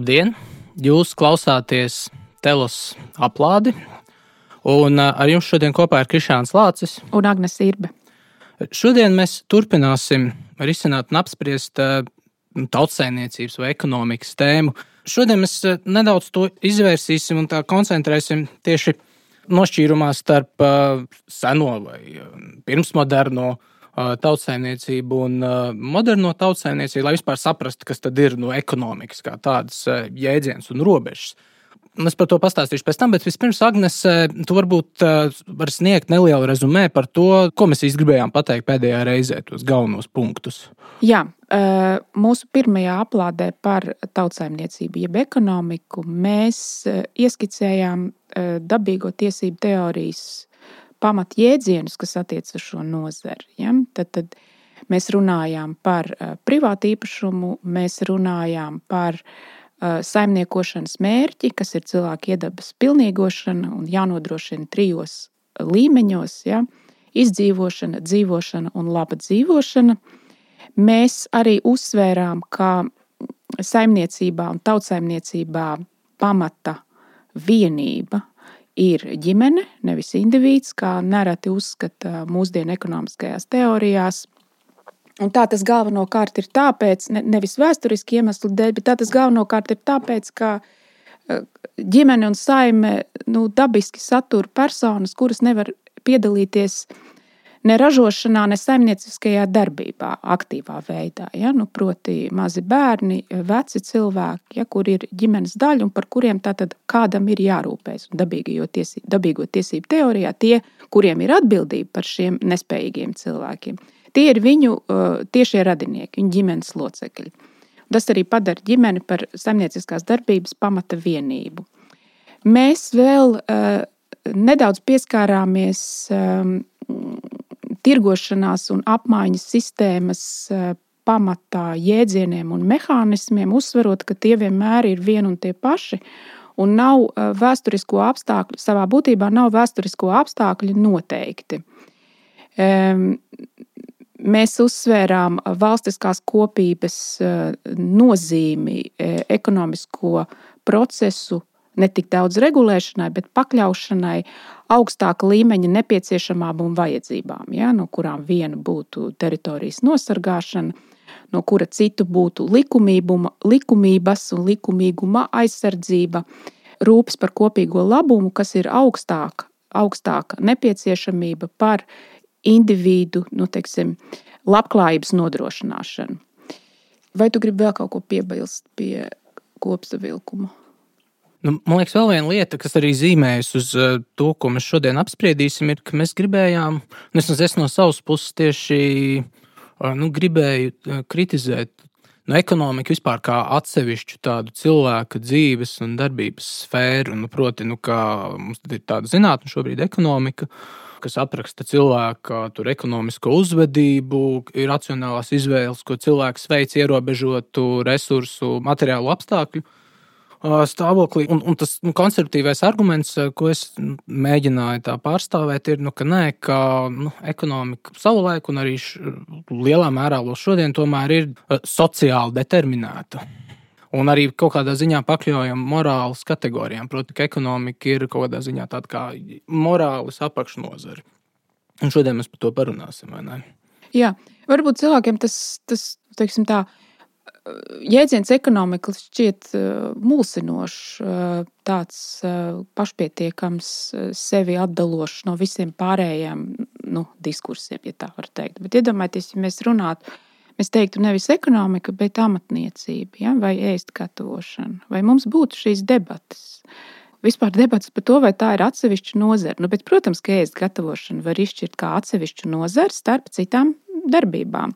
Labdien! Jūs klausāties Telos aplādi, un ar jums šodien kopā ir Krišāns Lācis un Agnēs Irbe. Šodien mēs turpināsim risināt un apspriest tautsēmniecības vai ekonomikas tēmu. Šodien mēs nedaudz to izvērsīsim un koncentrēsim tieši nošķīrumā starp seno vai pirmsmoderno tautsēmniecību un moderno tautsēmniecību, lai vispār saprastu, kas tad ir no ekonomikas kā tādas jēdziens un robežas. Es par to pastāstīšu pēc tam, bet vispirms, Agnēs, tu varbūt vari sniegt nelielu rezumē par to, ko mēs gribējām pateikt pēdējā reizē, tos galvenos punktus. Jā, mūsu pirmajā aplādē par tautsājumniecību, jeb ekonomiku, mēs ieskicējām dabīgo tiesību teorijas pamatjēdzienus, kas attiecas uz šo nozari. Ja? Tad, tad mēs runājām par privātu īpašumu, mēs runājām par saimniekošanas mērķi, kas ir cilvēka iedabas pilnīgošana un jānodrošina trijos līmeņos ja? - izdzīvošana, dzīvošana un laba dzīvošana. Mēs arī uzsvērām, ka saimniecībā un tautsājumniecībā pamata vienība ir ģimene, nevis indivīds, kā nereti uzskata mūsdienu ekonomiskajās teorijās. Un tā tas galvenokārt ir tāpēc, ne, nevis vēsturiski iemeslu dēļ, bet tā tas galvenokārt ir tāpēc, ka e, ģimene un saime nu, dabiski satura personas, kuras nevar piedalīties ne ražošanā, ne saimnieciskajā darbībā, aktīvā veidā. Ja? Nu, proti, mazi bērni, veci cilvēki, ja, kur ir ģimenes daļa un par kuriem tātad kādam ir jārūpējas. Tiesību, dabīgo tiesību teorijā tie, kuriem ir atbildība par šiem nespējīgiem cilvēkiem, tie ir viņu uh, tiešie radinieki, viņu ģimenes locekļi. Tas arī padara ģimeni par saimnieciskās darbības pamata vienību. Mēs vēl uh, nedaudz pieskārāmies um, tirgošanās un apmaiņas sistēmas eh, pamatā jēdzieniem un mehānismiem, uzsverot, ka tie vienmēr ir vieni un tie paši. Un nav eh, vēsturisko apstākļu, savā būtībā nav vēsturisko apstākļu noteikti. Mēs uzsvērām valstiskās kopības eh, nozīmi ekonomisko procesu ne tik daudz regulēšanai, bet pakļaušanai augstāka līmeņa nepieciešamām un vajadzībām, ja, no kurām viena būtu teritorijas nosargāšana, no kura citu būtu likumības un likumīguma aizsardzība, rūpes par kopīgo labumu, kas ir augstāka, augstāka nepieciešamība par individu nu, teiksim, labklājības nodrošināšanu. Vai tu gribi vēl kaut ko piebilst pie kopsavilkuma? Nu, man liekas, vēl viena lieta, kas arī zīmējas uz uh, to, ko mēs šodien apspriedīsim, ir, ka mēs gribējām, un es, es no savas puses tieši uh, nu, gribēju uh, kritizēt nu, ekonomiku vispār kā atsevišķu tādu cilvēka dzīves un darbības sfēru. Nu, proti, nu, kā mums ir tāda zinātnē, šobrīd ekonomika, kas apraksta cilvēka ekonomisko uzvedību, ir racionālās izvēles, ko cilvēks veic ierobežotu resursu, materiālu apstākļu stāvoklī. Un, un tas nu, konservatīvais arguments, ko es mēģināju pārstāvēt, ir, nu, ka nē, ka nu, ekonomika savulaik un arī š, lielā mērā vēl šodien tomēr ir sociāli determinēta. Un arī kaut kādā ziņā pakļaujama morāles kategorijām. Proti, ka ekonomika ir kaut kādā ziņā tāda kā morāles apakšnodara. Un šodien mēs par to parunāsim? Jā, varbūt cilvēkiem tas, tas teiksim, tā, uh, jēdziens ekonomika šķiet mulsinošs, tāds pašpietiekams, sevi atdalošs no visiem pārējiem nu, diskursiem, ja tā var teikt. Bet iedomājieties, ja mēs runātu, mēs teiktu nevis ekonomika, bet amatniecība ja? vai ēst gatavošana, vai mums būtu šīs debatas. Vispār debats par to, vai tā ir atsevišķa nozara. Nu, bet, protams, ka ēst gatavošana var izšķirt kā atsevišķu nozari starp citām darbībām.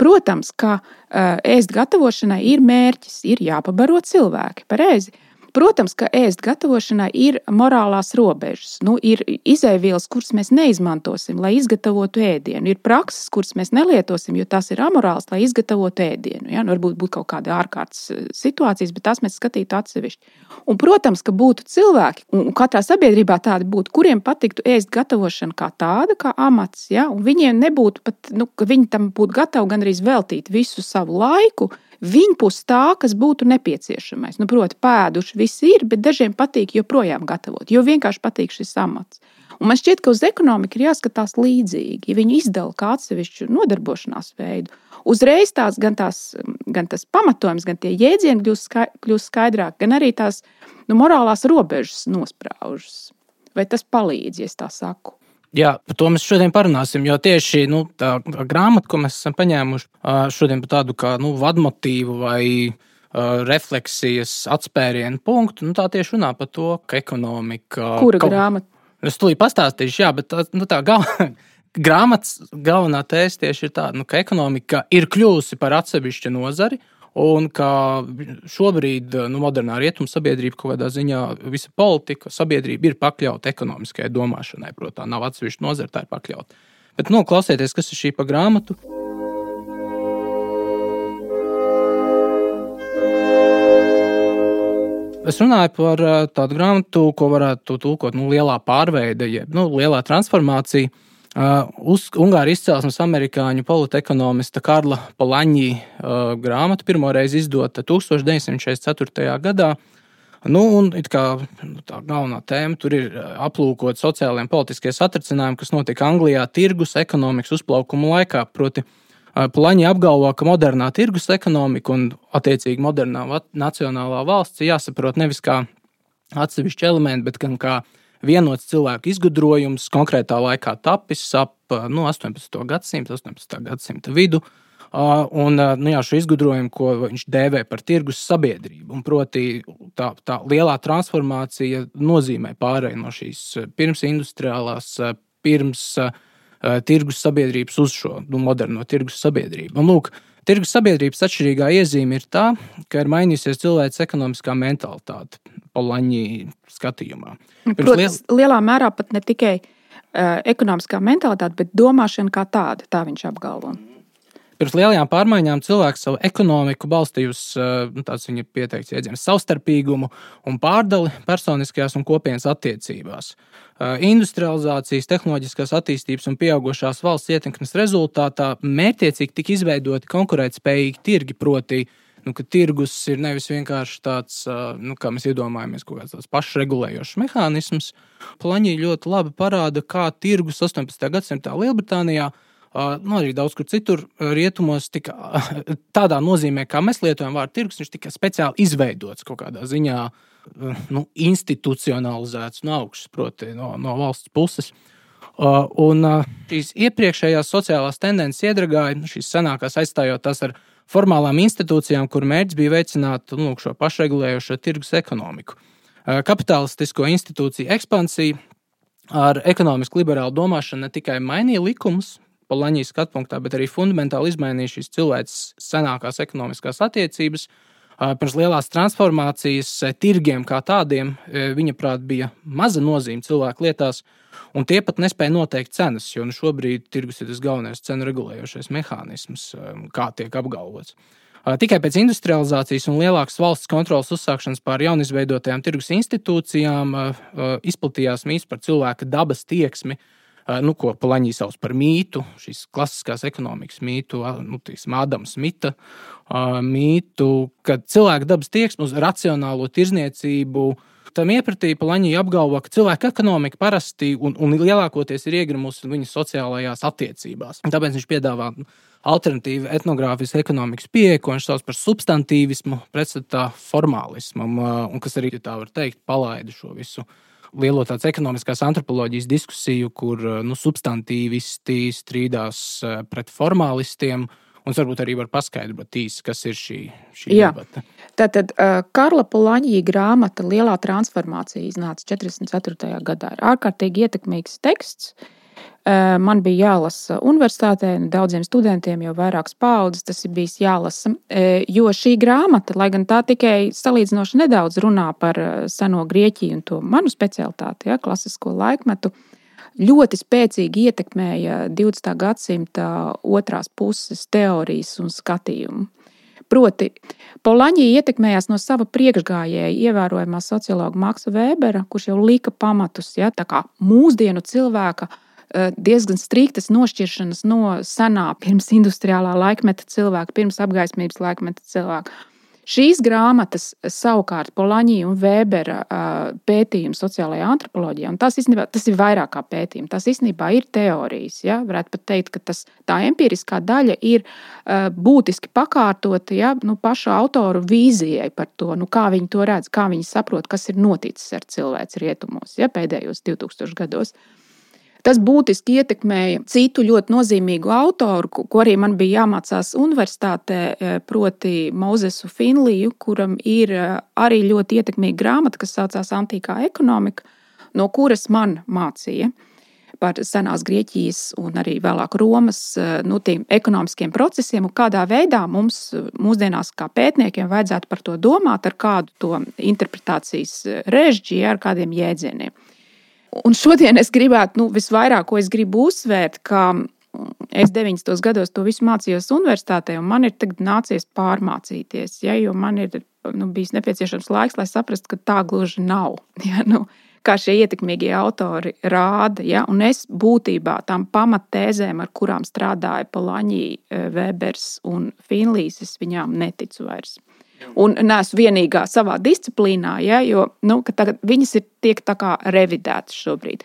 Protams, ka ēst gatavošanai ir mērķis, ir jāpabaro cilvēki. Pareizi. Protams, ka ēst gatavošanai ir morālās robežas. Nu, ir izēvielas, kuras mēs neizmantosim, lai izgatavotu ēdienu. Ir prakses, kuras mēs nelietosim, jo tās ir amorāls, lai izgatavotu ēdienu. Ja? Nu, varbūt būtu kaut kāda ārkārtas eh, situācijas, bet tās mēs skatītu atsevišķi. Un, protams, ka būtu cilvēki, un katrā sabiedrībā tādi būtu, kuriem patiktu ēst gatavošana kā tāda, kā amats. Ja? Un viņiem nebūtu pat, nu, ka viņi tam būtu gatavi gan arī veltīt visu savu laiku viņpus tā, kas būtu nepieciešamais. Nu, proti, pēduši visi ir, bet dažiem patīk joprojām gatavot, jo vienkārši patīk šis amats. Un man šķiet, ka uz ekonomiku ir jāskatās līdzīgi. Ja viņi izdala kā atsevišķu nodarbošanās veidu, uzreiz tās gan, tās, gan tas pamatojums, gan tie jēdzieni kļūst skaidrāk, gan arī tās nu, morālās robežas nospraužas. Vai tas palīdz, ja es tā saku? Jā, par to mēs šodien parunāsim. Jo tieši nu, tā, tā grāmata, ko mēs esam paņēmuši šodien par tādu kā nu, vadmotīvu vai uh, refleksijas atspērienu punktu, nu, tā tieši runā par to, ka ekonomika. Kura kaut... grāmata? Es tūlīt pastāstīšu, jā, bet tā, nu, tā gal... grāmatas galvenā tēze tieši ir tāda, nu, ka ekonomika ir kļuvusi par atsevišķu nozari. Un ka šobrīd nu, modernā rietumu sabiedrība kaut kādā ziņā, visa politika, sabiedrība ir pakļauta ekonomiskajai domāšanai. Protams, nav atsevišķa nozara, tā ir pakļauta. Bet nu, klausieties, kas ir šī pa grāmatu. Es runāju par eh, tādu grāmatu, ko varētu tulkot nu, lielā pārveide, jeb nu, lielā transformācija. Uh, uz Ungārijas izcelsmes amerikāņu politekonomista Karla Polaņģī uh, grāmata pirmoreiz izdota 1964. gadā. Nu, un, kā, tā galvenā tēma tur ir aplūkot sociālajie un politiskie satricinājumi, kas notika Anglijā tirgus ekonomikas uzplaukuma laikā. Proti, uh, Plaņi apgalvo, ka modernā tirgus ekonomika un, attiecīgi, modernā nacionālā valsts ir jāsaprot nevis kā atsevišķi elementi, bet gan kā vienots cilvēku izgudrojums konkrētā laikā tapis ap nu, 18. gadsimta, 18. gadsimta vidu. Un nu, jā, šo izgudrojumu, ko viņš dēvē par tirgus sabiedrību, un proti, tā, tā lielā transformācija nozīmē pārēju no šīs pirms industriālās, pirms uh, uh, tirgus sabiedrības uz šo nu, moderno tirgus sabiedrību. Un, lūk, tirgus sabiedrības atšķirīgā iezīme ir tā, ka ir mainījusies cilvēks ekonomiskā mentalitāte, Polaņī skatījumā. Protams, liel... lielā mērā pat ne tikai uh, ekonomiskā mentalitāte, bet domāšana kā tāda, tā viņš apgalvo. Pirms lielajām pārmaiņām cilvēks savu ekonomiku balstīja uz nu, tāds viņa pieteikts jēdziens, savstarpīgumu un pārdali personiskajās un kopienas attiecībās. Industrializācijas, tehnoloģiskās attīstības un pieaugušās valsts ietekmes rezultātā mērķiecīgi tika izveidoti konkurētspējīgi tirgi, proti, nu, ka tirgus ir nevis vienkārši tāds, nu, kā mēs iedomājamies, kaut kāds pašregulējošs mehānisms. Plaņī ļoti labi parāda, kā tirgus 18. gadsimtā Lielbritānijā nu, arī daudz kur citur, rietumos, tika, tādā nozīmē, kā mēs lietojam vārdu tirgus, viņš tika speciāli izveidots kaut kādā ziņā, nu, institucionalizēts no augšas, proti, no, no valsts puses. Un šīs iepriekšējās sociālās tendences iedragāja, nu, šīs senākās aizstājot tās ar formālām institūcijām, kur mērķis bija veicināt nu, šo pašregulējošo tirgus ekonomiku. Kapitalistisko institūciju ekspansija ar ekonomisku liberālu domāšanu ne tikai mainīja likumus, Polaņijas skatu punktā, bet arī fundamentāli izmainīja šīs cilvēces senākās ekonomiskās attiecības. Pirms lielās transformācijas tirgiem kā tādiem, viņa prāt, bija maza nozīme cilvēku lietās, un tie pat nespēja noteikt cenas, jo nu, šobrīd tirgus ir tas galvenais cenu regulējošais mehānisms, kā tiek apgalvots. Tikai pēc industrializācijas un lielākas valsts kontrolas uzsākšanas pār jaunizveidotajām tirgus institūcijām izplatījās mīts par cilvēka dabas tieksmi nu, ko Palaņģī sauc par mītu, šīs klasiskās ekonomikas mītu, nu, tīsim, Ādama Smita mītu, kad cilvēka dabas tieksme uz racionālo tirzniecību. Tam iepratīja Palaņģī apgalvo, ka cilvēka ekonomika parasti un, un lielākoties ir iegrimusi viņas sociālajās attiecībās. Tāpēc viņš piedāvā alternatīvu etnogrāfijas ekonomikas pieeju, ko viņš sauc par substantīvismu, pretstatā formālismam, un kas arī tā var teikt, palaida šo visu lielo tādas ekonomiskās antropoloģijas diskusiju, kur nu, substantīvisti strīdās pret formālistiem. Un varbūt arī var paskaidrot īsi, kas ir šī, šī debata. Tātad uh, Karla Polaņģija grāmata Lielā transformācija iznāca 44. gadā. Ir ārkārtīgi ietekmīgs teksts. Uh, Man bija jālasa universitātē, daudziem studentiem jau vairākas paudzes tas ir bijis jālasa. Jo šī grāmata, lai gan tā tikai salīdzinoši nedaudz runā par seno Grieķiju un to manu specialitāti, ja, klasisko laikmetu, ļoti spēcīgi ietekmēja 20. gadsimta otrās puses teorijas un skatījumu. Proti, Polaņģija ietekmējās no sava priekšgājēja, ievērojamā sociologa Maksa Vēbera, kurš jau lika pamatus ja, mūsdienu cilvēka diezgan striktas nošķiršanas no senā, pirms industriālā laikmeta cilvēka, pirms apgaismības laikmeta cilvēka. Šīs grāmatas, savukārt, Polaņija un Vēbera pētījumi sociālajā antropoloģijā, un tas, īstenībā, tas ir vairāk kā pētījumi. Tas īstenībā ir teorijas. Ja? Varētu pat teikt, ka tas, tā empiriskā daļa ir būtiski pakārtota ja? nu, paša autoru vīzijai par to, nu, kā viņi to redz, kā viņi saprot, kas ir noticis ar cilvēku rietumos ja? pēdējos 2000 gados. Tas būtiski ietekmēja citu ļoti nozīmīgu autoru, ko arī man bija jāmācās universitātē, e, proti, Mozesu Finliju, kuram ir e, arī ļoti ietekmīga grāmata, kas saucās Antīkā ekonomika, no kuras man mācīja par senās Grieķijas un arī vēlāk Romas e, nu, ekonomiskiem procesiem, un kādā veidā mums mūsdienās, kā pētniekiem, vajadzētu par to domāt, ar kādu to interpretācijas režģiju, ar kādiem jēdzieniem. Un šodien es gribētu, nu, visvairāk, ko es gribu uzsvērt, ka es 90. gados to visu mācījos universitātē, un man ir nācies pārmācīties. Ja, jo man ir nu, bijis nepieciešams laiks, lai saprastu, ka tā gluži nav. Ja, nu, kā šie ietekmīgie autori rāda. Ja, un es būtībā tam pamattēzēm, ar kurām strādāja Polaņī, Vēbers un Finlīs, es viņām neticu vairs un neesmu vienīgā savā disciplīnā, ja, jo nu, viņas ir tiek revidētas šobrīd.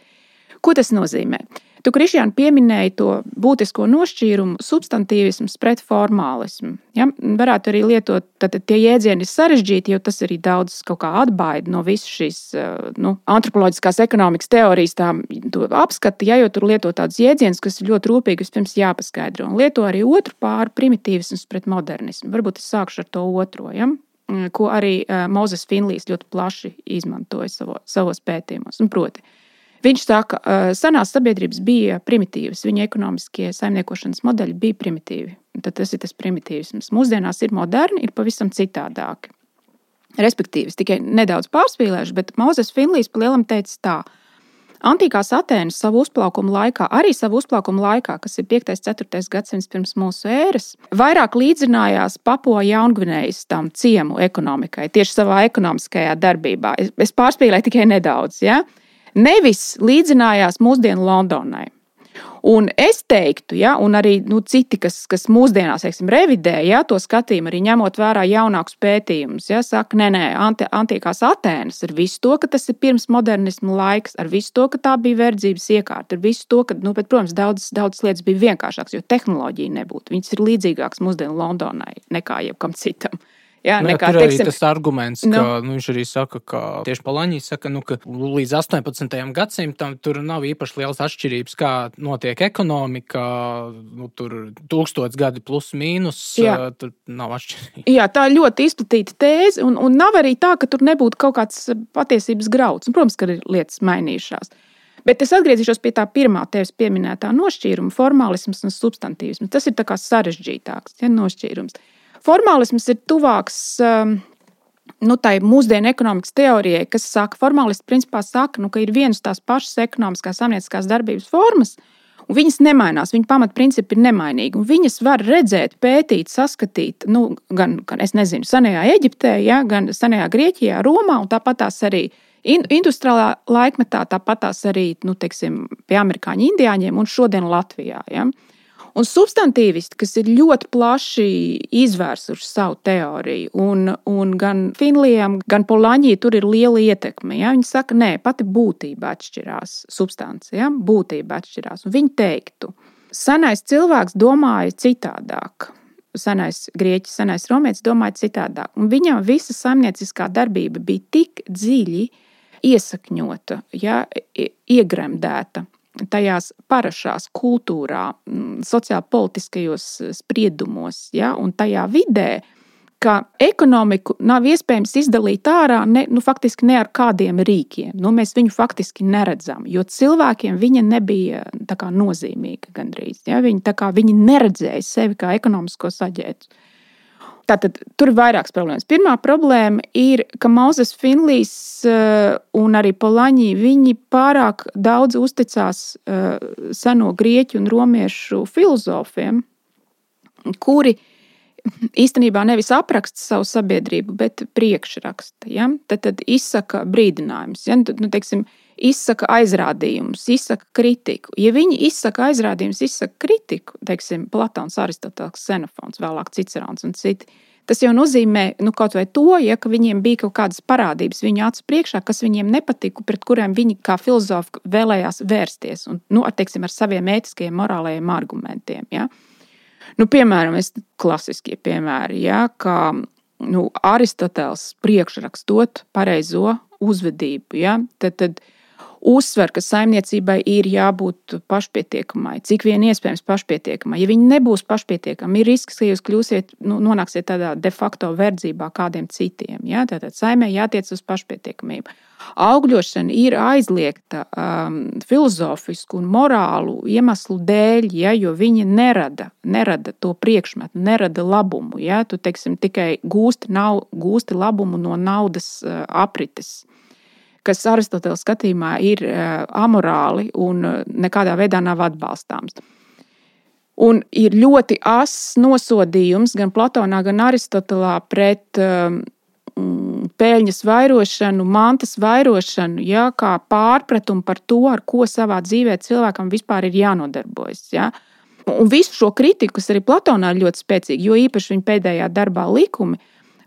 Ko tas nozīmē? Tu, Krišjān, pieminēji to būtisko nošķīrumu, substantīvisms pret formālismu. Ja? Varētu arī lietot, tad tie jēdzieni ir sarežģīti, jo tas arī daudz atbaida no visas šīs nu, antropoloģiskās ekonomikas teorijas apskata, ja, jo tur lieto tādus jēdzienus, kas ir ļoti rūpīgi vispirms jāpaskaidro. Un lieto arī otru pāri primitīvisms pret modernismu. Varbūt es sākšu ar to otro. Ja? Ko arī Mozes Finlijs ļoti plaši izmantoja savo, savos pētījumos. Un proti, Viņš saka, ka senās sabiedrības bija primitīvas, viņa ekonomiskie saimniekošanas modeļi bija primitīvi. Tad tas ir tas primitīvisms. Mūsdienās ir moderni, ir pavisam citādāki. Respektīvi, tikai nedaudz pārspīlējuši, bet Mozus Finlijs pa lielam teica tā. Antīkās Atēnas savu uzplaukumu laikā, arī savu uzplaukumu laikā, kas ir 5. un 4. gadsimts pirms mūsu ēras, vairāk līdzinājās Papua Jaungvinējas tam ciemu ekonomikai, tieši savā ekonomiskajā darbībā. Es, es pārspīlēju tikai nedaudz. Ja? Nevis līdzinājās mūsdienu Londonai. Un es teiktu, ja, un arī nu, citi, kas, kas mūsdienās teiksim, revidē ja, to skatījumu, arī ņemot vērā jaunākus pētījumus, ja, saka, nē, nē, anti, antīkās Atēnas ar visu to, ka tas ir pirms modernisma laiks, ar visu to, ka tā bija verdzības iekārta, ar visu to, ka, nu, bet, protams, daudzas daudz lietas bija vienkāršākas, jo tehnoloģija nebūtu. Viņas ir līdzīgākas mūsdienu Londonai nekā jebkam citam. Jā, nu, nekā, tur teiksim, tas arguments, ka nu, nu, viņš arī saka, ka tieši Palaņīs saka, nu, ka līdz 18. gadsimtam tur nav īpaši liels atšķirības, kā notiek ekonomika. Nu, tur tūkstots gadi plus mīnus, jā. tur nav atšķirības. Jā, tā ir ļoti izplatīta tēze, un, un nav arī tā, ka tur nebūtu kaut kāds patiesības grauds. Un, protams, ka ir lietas mainījušās. Bet es atgriezīšos pie tā pirmā tevis pieminētā nošķīruma, formālisms un substantīvisms. Tas ir sarežģītāks ja, nošķīrums. Formālisms ir tuvāks um, nu, tai mūsdienu ekonomikas teorijai, kas saka, formālisti principā saka, nu, ka ir vienas tās pašas ekonomiskās saimnieciskās darbības formas. Un viņas nemainās, viņu pamatprincipi ir nemainīgi. Viņas var redzēt, pētīt, saskatīt nu, gan, gan nezinu, senajā Eģiptē, ja, gan senajā Grieķijā, Romā, un tāpat tās arī industriālā laikmetā, tāpat tās arī nu, teiksim, pie amerikāņu indiāņiem un šodien Latvijā. Ja. Un substantīvisti, kas ir ļoti plaši izvērsuši savu teoriju, un, un gan Finlijam, gan Polaņijai tur ir liela ietekme. Ja? Viņi saka, nē, pati būtība atšķirās, substance, ja? būtība atšķirās. Un viņi teiktu, senais cilvēks domāja citādāk. Senais grieķis, senais romietis domāja citādāk. Un viņam visa saimnieciskā darbība bija tik dziļi iesakņota, ja, iegremdēta tajās parašās kultūrā, mm, sociālpolitiskajos eh, spriedumos ja, un tajā vidē, ka ekonomiku nav iespējams izdalīt ārā ne, nu, faktiski ne ar kādiem rīkiem. Nu, mēs viņu faktiski neredzam, jo cilvēkiem viņa nebija kā, nozīmīga gandrīz. Ja? Viņi, kā, viņi neredzēja sevi kā ekonomisko saģētu. Tātad tur ir vairākas problēmas. Pirmā problēma ir, ka Mauzes Finlijs uh, un arī Polaņī viņi pārāk daudz uzticās uh, seno grieķu un romiešu filozofiem, kuri īstenībā nevis apraksta savu sabiedrību, bet priekšraksta. Ja? Tad, tad izsaka brīdinājumus, ja? nu, teiksim, izsaka aizrādījumus, izsaka kritiku. Ja viņi izsaka aizrādījumus, izsaka kritiku, teiksim, Platons, Aristoteles, Xenofons, vēlāk Cicerons un citi, tas jau nozīmē nu, kaut vai to, ja, ka viņiem bija kaut kādas parādības viņu acu priekšā, kas viņiem nepatika, pret kuriem viņi kā filozofi vēlējās vērsties un, nu, ar, teiksim, ar saviem ētiskajiem, morālajiem argumentiem. Ja. Nu, piemēram, klasiskie piemēri, ja, kā nu, Aristoteles priekšrakstot pareizo uzvedību. Ja, tad, tad, uzsver, ka saimniecībai ir jābūt pašpietiekamai, cik vien iespējams pašpietiekamai. Ja viņi nebūs pašpietiekami, ir risks, ka jūs kļūsiet, nu, nonāksiet tādā de facto verdzībā kādiem citiem. Ja? Tātad saimē jātiec uz pašpietiekamību. Augļošana ir aizliegta um, filozofisku un morālu iemeslu dēļ, ja, jo viņa nerada, nerada to priekšmetu, nerada labumu. Ja. Tu teiksim, tikai gūsti, nav, gūsti labumu no naudas uh, aprites kas Aristoteles skatījumā ir uh, amorāli un uh, nekādā veidā nav atbalstāms. Un ir ļoti asins nosodījums gan Platonā, gan Aristotelā pret um, peļņas vairošanu, mantas vairošanu, ja, kā pārpratumu par to, ar ko savā dzīvē cilvēkam vispār ir jānodarbojas. Ja. Un visu šo kritiku, kas arī Platonā ir ļoti spēcīga, jo īpaši viņa pēdējā darbā likumi,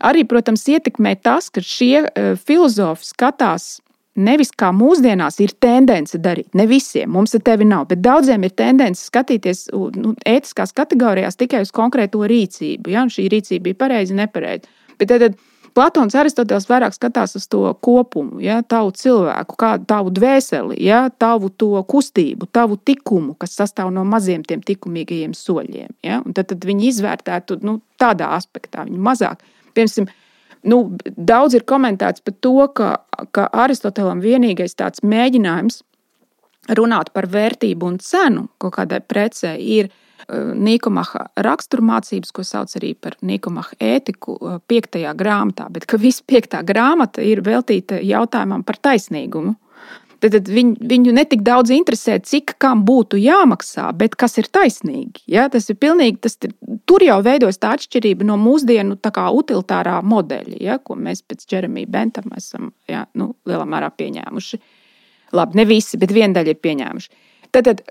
arī, protams, ietekmē tas, ka šie filozofi skatās Nevis kā mūsdienās ir tendence darīt, ne visiem, mums ar tevi nav, bet daudziem ir tendence skatīties nu, ētiskās kategorijās tikai uz konkrēto rīcību. Ja? Un šī rīcība bija pareiza, nepareiza. Bet tad, tad Platons Aristoteles vairāk skatās uz to kopumu, ja, tavu cilvēku, kā tavu dvēseli, ja, tavu kustību, tavu likumu, kas sastāv no maziem tiem likumīgajiem soļiem. Ja, tad, tad viņi izvērtētu nu, tādā aspektā, viņi mazāk. Piemēram, Nu, daudz ir komentēts par to, ka, ka Aristotelam vienīgais tāds mēģinājums runāt par vērtību un cenu kaut kādai precei ir uh, Nīkomaha raksturmācības, ko sauc arī par Nīkomaha ētiku, uh, piektajā grāmatā, bet ka viss piektā grāmata ir veltīta jautājumam par taisnīgumu. Tad, tad viņu, viņu netik daudz interesē, cik kam būtu jāmaksā, bet kas ir taisnīgi. Ja? Tas ir pilnīgi, tas ir, tur jau veidojas tā atšķirība no mūsdienu utilitārā modeļa, ja? ko mēs pēc Jeremija Bentama esam ja? nu, lielā mērā pieņēmuši. Labi, ne visi, bet viena daļa ir pieņēmuši. Tad, tad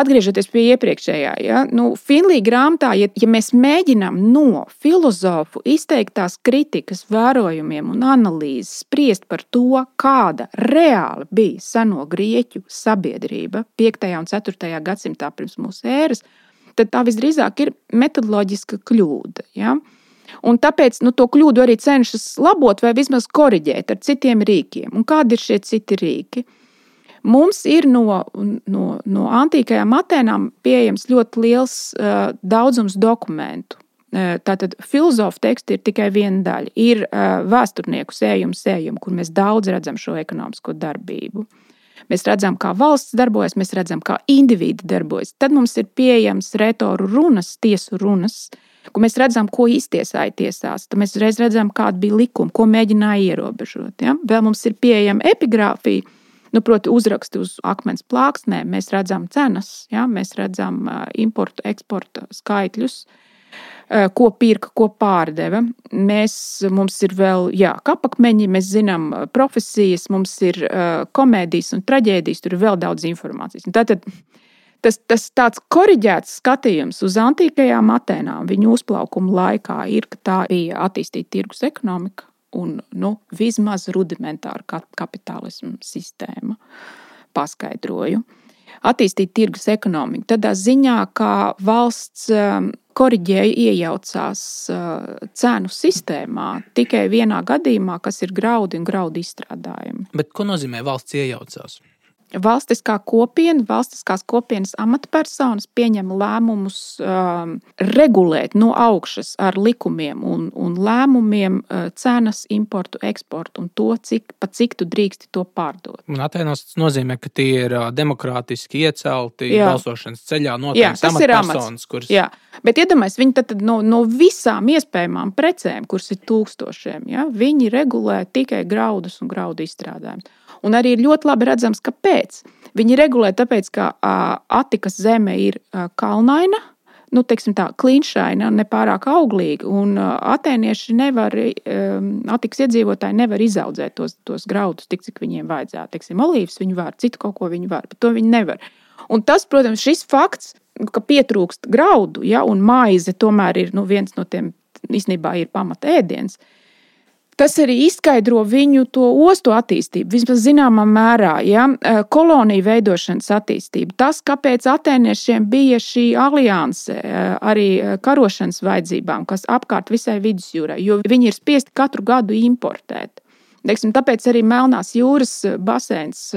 atgriežoties pie iepriekšējā, ja, nu, Finlija grāmatā, ja, ja mēs mēģinām no filozofu izteiktās kritikas, vērojumiem un analīzes spriest par to, kāda reāli bija seno grieķu sabiedrība 5. un 4. gadsimtā pirms mūsu ēras, tad tā visdrīzāk ir metodoloģiska kļūda. Ja? Un tāpēc nu, to kļūdu arī cenšas labot vai vismaz korrigēt ar citiem rīkiem. Un kādi ir šie citi rīki? Mums ir no, no, no antīkajām Atēnām pieejams ļoti liels uh, daudzums dokumentu. Tātad filozofu teksti ir tikai viena daļa. Ir vēsturnieku sējumu, sējumu, kur mēs daudz redzam šo ekonomisko darbību. Mēs redzam, kā valsts darbojas, mēs redzam, kā indivīdi darbojas. Tad mums ir pieejams retoru runas, tiesu runas, kur mēs redzam, ko iztiesāja tiesās. Tad mēs reiz redzam, kāda bija likuma, ko mēģināja ierobežot. Ja? Vēl mums ir pieejama epigrāfija, Nu, proti, uzraksti uz akmens plāksnēm, mēs redzam cenas, ja? mēs redzam importu, eksporta skaitļus, ko pirka, ko pārdeva. Mēs, mums ir vēl jā, kapakmeņi, mēs zinām profesijas, mums ir komēdijas un traģēdijas, tur ir vēl daudz informācijas. Un tātad, tas, tas tāds korģēts skatījums uz antīkajām Atēnām, viņu uzplaukuma laikā, ir, ka tā bija attīstīta tirgus ekonomika un nu, vismaz rudimentāra kapitālisma sistēma. Paskaidroju. Attīstīt tirgus ekonomiku tādā ziņā, ka valsts um, korģēja iejaucās uh, cenu sistēmā tikai vienā gadījumā, kas ir graudi un graudu izstrādājumi. Bet ko nozīmē valsts iejaucās? Valstiskā kopiena, valstiskās kopienas amatpersonas pieņem lēmumus um, regulēt no augšas ar likumiem un, un lēmumiem uh, cenas, importu, eksportu un to, cik, pa cik tu drīksti to pārdot. Un Atēnos tas nozīmē, ka tie ir uh, demokrātiski iecelti Jā. balsošanas ceļā noteikti amatpersonas, kuras. Jā, bet iedomājieties, viņi tad no, no visām iespējamām precēm, kuras ir tūkstošiem, ja, viņi regulē tikai graudus un graudu izstrādājumus. Un arī ir ļoti labi redzams, kāpēc. Viņi regulē tāpēc, ka Atikas zeme ir kalnaina. nu, tā, klinšaina, ne pārāk auglīga. Un atēnieši nevar, attiks iedzīvotāji nevar izaudzēt tos, tos graudus tik, cik viņiem vajadzētu. Teiksim, olīvas viņi var, citu kaut ko viņi var, bet to viņi nevar. Un tas, protams, šis fakts, ka pietrūkst graudu, ja, un maize tomēr ir nu, viens no tiem, īstenībā ir pamata ēdiens. Uh, Tas arī izskaidro viņu to ostu attīstību, vismaz zināmā mērā, ja? E, koloniju veidošanas attīstību. Tas, kāpēc atēniešiem bija šī alianse e, arī e, karošanas vajadzībām, kas apkārt visai vidusjūrai, jo viņi ir spiesti katru gadu importēt. Teiksim, tāpēc arī Melnās jūras basēns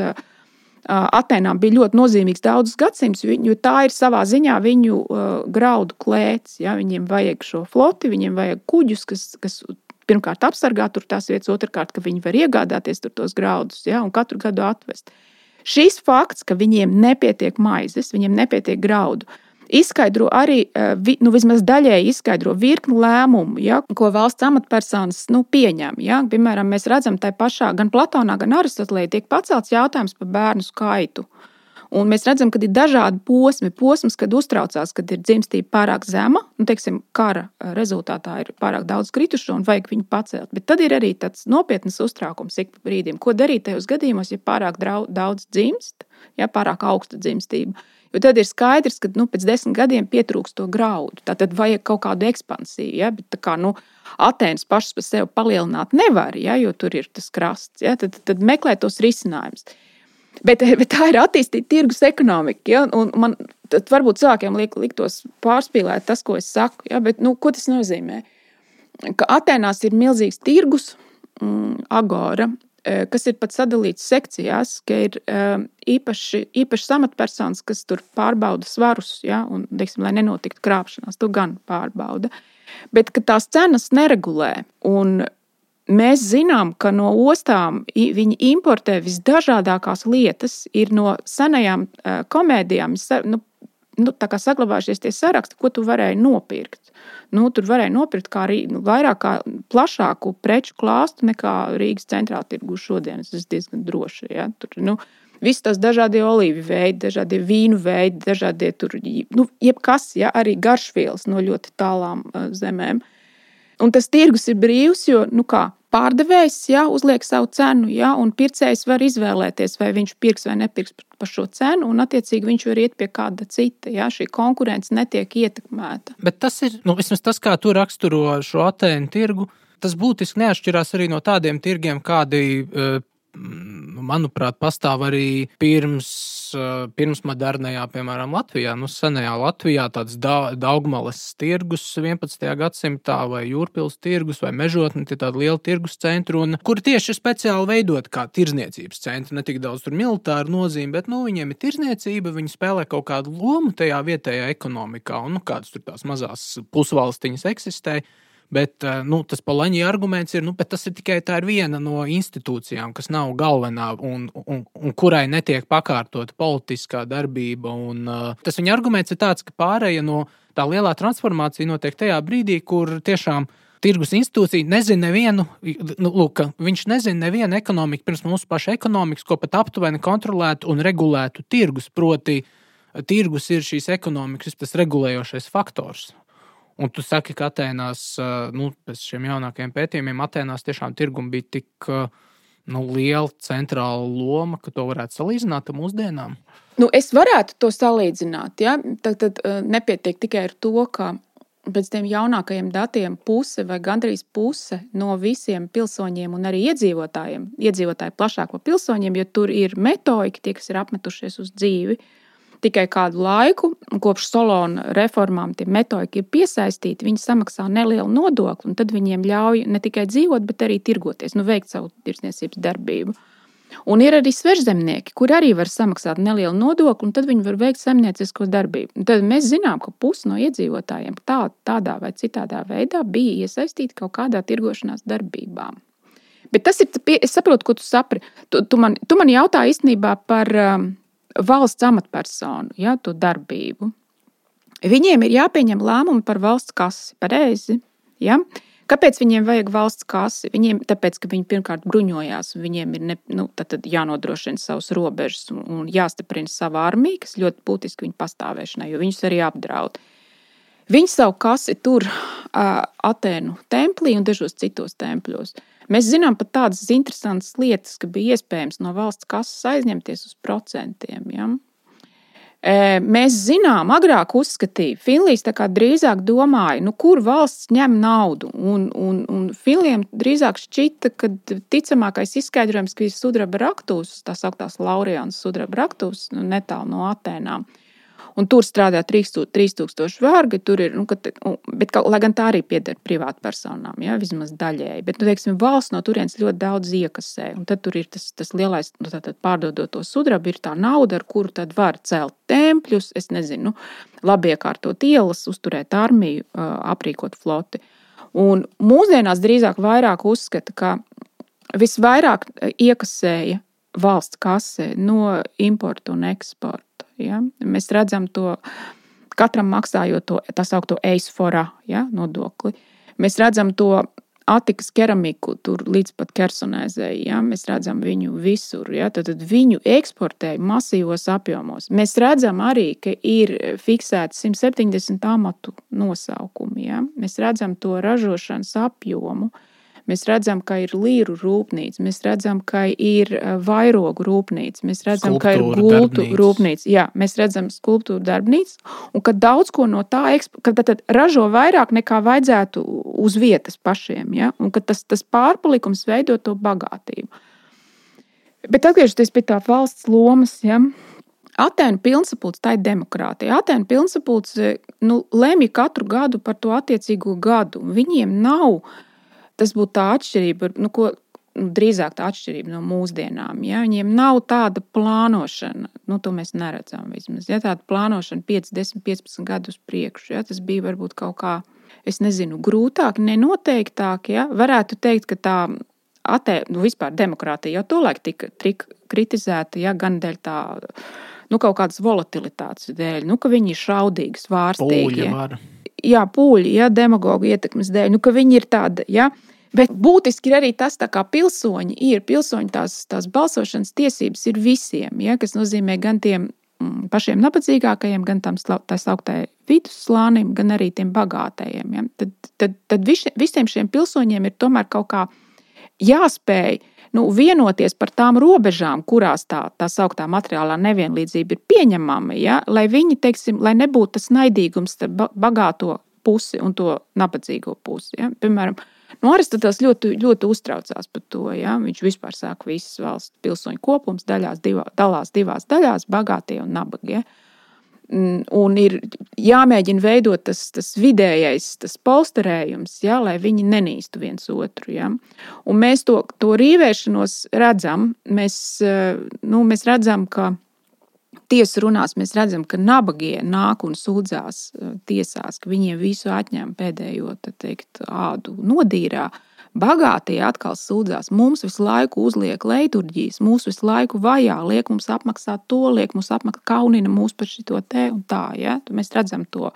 Atenām bija ļoti nozīmīgs daudzus gadsimtus, jo tā ir savā ziņā viņu graudu klēts. Ja? Viņiem vajag šo floti, viņiem vajag kuģus, kas, kas pirmkārt apsargāt tās vietas, otrkārt, ka viņi var iegādāties tos graudus ja, un katru gadu atvest. Šis fakts, ka viņiem nepietiek maizes, viņiem nepietiek graudu, izskaidro arī, eh, nu, vismaz daļēji izskaidro virkni lēmumu, ja, ko valsts amatpersonas nu, pieņem. Ja. Piemēram, mēs redzam, ka pašā gan Platonā, gan Aristotelē tiek pacelts jautājums par bērnu skaitu. Un mēs redzam, ka ir dažādi posmi. Posms, kad uztraucās, kad ir dzimstība pārāk zema, nu, teiksim, kara rezultātā ir pārāk daudz kritušo un vajag viņu pacelt. Bet tad ir arī tāds nopietns uztraukums ik brīdim. Ko darīt tajos gadījumos, ja pārāk daudz dzimst, ja pārāk augsta dzimstība? Jo tad ir skaidrs, ka nu, pēc desmit gadiem pietrūks to graudu. Tad vajag kaut kādu ekspansiju. Ja? Bet, kā, nu, Atēnas pašas par sevi palielināt nevar, ja? jo tur ir tas krasts. Ja? Tad, tad meklē tos risinājumus. Bet, bet tā ir attīstīta tirgus ekonomika. Ja? Un man varbūt cilvēkiem liek, liktos pārspīlēt tas, ko es saku. Ja? Bet, nu, ko tas nozīmē? Ka Atenās ir milzīgs tirgus, mm, agora, e, kas ir pat sadalīts sekcijās, ka ir e, īpaši, īpaši amatpersonas, kas tur pārbauda svarus, ja? un, teiksim, lai nenotiktu krāpšanās, to gan pārbauda. Bet tās cenas neregulē. Un Mēs zinām, ka no ostām viņi importē visdažādākās lietas. Ir no senajām komēdijām nu, nu, saglabājušies tie saraksti, ko tu varēji nopirkt. Nu, tur varēja nopirkt kā arī nu, vairāk, kā plašāku preču klāstu nekā Rīgas centrālā tirgu šodien. Tas ir diezgan droši. Ja? Tur, nu, Visi tās dažādie olīvu veidi, dažādie vīnu veidi, dažādie tur, nu, jebkas, ja, arī garšvielas no ļoti tālām uh, zemēm. Un tas tirgus ir brīvs, jo, nu kā, Pārdevējs ja, uzliek savu cenu, ja, un pircējs var izvēlēties, vai viņš pirks vai nepirks par šo cenu, un attiecīgi viņš var iet pie kāda cita. Ja, šī konkurence netiek ietekmēta. Bet tas ir nu, tas, kā tu raksturo šo atēnu tirgu. Tas būtiski neatšķirās arī no tādiem tirgiem, kādi Mm, manuprāt, pastāv arī pirms, eh, pirms modernajā, piemēram, Latvijā. Nu, senajā Latvijā tāds da, Daugmales tirgus 11. gadsimtā vai Jūrpils tirgus vai Mežotni, tie tādi lieli tirgus centri, un kur tieši ir speciāli veidot kā tirzniecības centri. Ne tik daudz tur militāru nozīmi, bet nu, viņiem ir tirzniecība, viņi spēlē kaut kādu lomu tajā vietējā ekonomikā, un nu, kādas tur tās mazās pusvalstiņas eksistē. Bet eh, nu, tas Polaņģa arguments ir, nu, tas ir tikai ir viena no institūcijām, kas nav galvenā un, un, un kurai netiek pakārtota politiskā darbība. Un, uh, tas viņa arguments ir tāds, ka pārēja no tā lielā transformācija notiek tajā brīdī, kur tiešām tirgus institūcija nezina nevienu, nu, lūk, viņš nezina nevienu ekonomiku pirms mūsu paša ekonomikas, ko pat aptuveni kontrolētu un regulētu tirgus. Proti, tirgus ir šīs ekonomikas tas regulējošais faktors. Un tu saki, ka Atēnās, nu, pēc šiem jaunākajiem pētījumiem, Atēnās tiešām tirgum bija tik nu, liela centrāla loma, ka to varētu salīdzināt ar mūsdienām. Nu, es varētu to salīdzināt. Ja? Tad, tad nepietiek tikai ar to, ka pēc tiem jaunākajiem datiem puse vai gandrīz puse no visiem pilsoņiem un arī iedzīvotājiem, iedzīvotāji plašāk par pilsoņiem, jo tur ir metodika, tie, kas ir apmetušies uz dzīvi, uh, tikai kādu laiku, kopš Solona reformām, tie metodi ir piesaistīti, viņi samaksā nelielu nodokli, un tad viņiem ļauj ne tikai dzīvot, bet arī tirgoties, nu, veikt savu tirsniecības darbību. Un ir arī svežzemnieki, kur arī var samaksāt nelielu nodokli, un tad viņi var veikt zemniecisko darbību. Un tad mēs zinām, ka pusi no iedzīvotājiem tā, tādā vai citādā veidā bija iesaistīti kaut kādā tirgošanās darbībā. Bet tas ir, es saprotu, ko tu saprati. Tu, tu, man, tu man jautā īstenībā par um, valsts amatpersonu ja, darbību. Viņiem ir jāpieņem lēmumi par valsts kasi. Pareizi. Ja? Kāpēc viņiem vajag valsts kasi? Viņiem, tāpēc, ka viņi pirmkārt bruņojās, un viņiem ir ne, nu, jānodrošina savas robežas un, un jāstiprina sava armija, kas ļoti būtiski viņu pastāvēšanai, jo viņus arī apdraud. Viņi savu kasi tur uh, Atēnu templī un dažos citos tempļos. Mēs zinām pat tādas interesantas lietas, ka bija iespējams no valsts kases aizņemties uz procentiem. Ja? Mēs zinām, agrāk uzskatīja, Finlīs drīzāk domāja, nu, kur valsts ņem naudu. Un, un, un Finliem drīzāk šķita, ka ticamākais izskaidrojums, ka ir sudraba raktūs, tā sauktās Laurijāns sudraba raktūs, nu, netālu no Atēnām un tur strādā 3000 vergi. Ir, nu, kad, bet, lai gan tā arī pieder privātpersonām, ja, vismaz daļēji. Bet, nu, teiksim, valsts no turienes ļoti daudz iekasē. Un tad tur ir tas, tas lielais, nu, tātad, pārdodot to sudrabu, ir tā nauda, ar kuru tad var celt tempļus, es nezinu, nu, labi iekārtot ielas, uzturēt armiju, aprīkot floti. Un mūsdienās drīzāk vairāk uzskata, ka visvairāk iekasēja valsts kasē no importa un eksporta. Ja? Mēs redzam to katram maksājot to tā saucamo eisfora ja? nodokli. Mēs redzam to Atikas keramiku, tur līdz pat Kersonēzei. Ja? Mēs redzam viņu visur. Ja? Tad, tad viņu eksportēja masīvos apjomos. Mēs redzam arī, ka ir fiksēti 170 amatu nosaukumi. Ja? Mēs redzam to ražošanas apjomu. Mēs redzam, ka ir līru rūpnīca, mēs redzam, ka ir eh, vairogu rūpnīca, mēs redzam, Skulptūra, ka ir gultu darbnīca. rūpnīca. Jā, mēs redzam skulptūru darbnīcu, un ka daudz ko no tā tad, tad ražo vairāk nekā vajadzētu uz vietas pašiem, ja? un ka tas, tas pārpalikums veido to bagātību. Bet atgriežoties pie tā valsts lomas, ja? Atēnu pilnsapulce, tā ir demokrātija. Atēnu pilnsapulce nu, lemj katru gadu par to attiecīgo gadu. Viņiem nav uh, tas būtu tā atšķirība, nu, ko nu, drīzāk tā atšķirība no mūsdienām. Ja? Viņiem nav tāda plānošana, nu, to mēs neredzam vismaz. Ja? Tāda plānošana 5, 10, 15 gadus priekšu. Ja? Tas bija varbūt kaut kā, es nezinu, grūtāk, nenoteiktāk. Ja? Varētu teikt, ka tā atē, nu, vispār demokrātija jau tolaik tika, tika kritizēta ja? gan dēļ tā. Nu, kaut kādas volatilitātes dēļ, nu, ka viņi ir šaudīgi, svārstīgi. Ja? Jā, pūļi, ja, demagogu ietekmes dēļ, nu, ka viņi ir tādi. Ja, Bet būtiski ir arī tas, ka pilsoņi ir, pilsoņi tās, tās balsošanas tiesības ir visiem, ja, kas nozīmē gan tiem mm, pašiem nabadzīgākajiem, gan tam tā sauktējai vidusslānim, gan arī tiem bagātajiem. Ja. Tad, tad, tad visi, visiem šiem pilsoņiem ir tomēr kaut kā jāspēj nu, vienoties par tām robežām, kurās tā, tā sauktā materiālā nevienlīdzība ir pieņemama, ja, lai viņi, teiksim, lai nebūtu tas naidīgums starp bagāto pusi un to nabadzīgo pusi. Ja. Piemēram, Nu, Aristoteles ļoti, ļoti uztraucās par to. Ja? Viņš vispār ka visas valsts pilsoņu kopums daļās divā, dalās divās daļās - bagātie un nabagie. Mm, un ir jāmēģina veidot tas, tas vidējais, tas polsterējums, ja, lai viņi nenīstu viens otru. Ja. Un mēs to, to rīvēšanos redzam. Mēs, eh, nu, mēs redzam, ka Tiesas runās mēs redzam, ka nabagie nāk un sūdzās eh, tiesās, ka viņiem visu atņem pēdējo teikt, ādu nodīrā. Bagātie atkal sūdzās, mums visu laiku uzliek leiturģijas, mūs visu laiku vajā, liek mums apmaksāt to, liek mums apmaksāt kaunina mūs par šo te un tā. Ja? Mēs redzam to.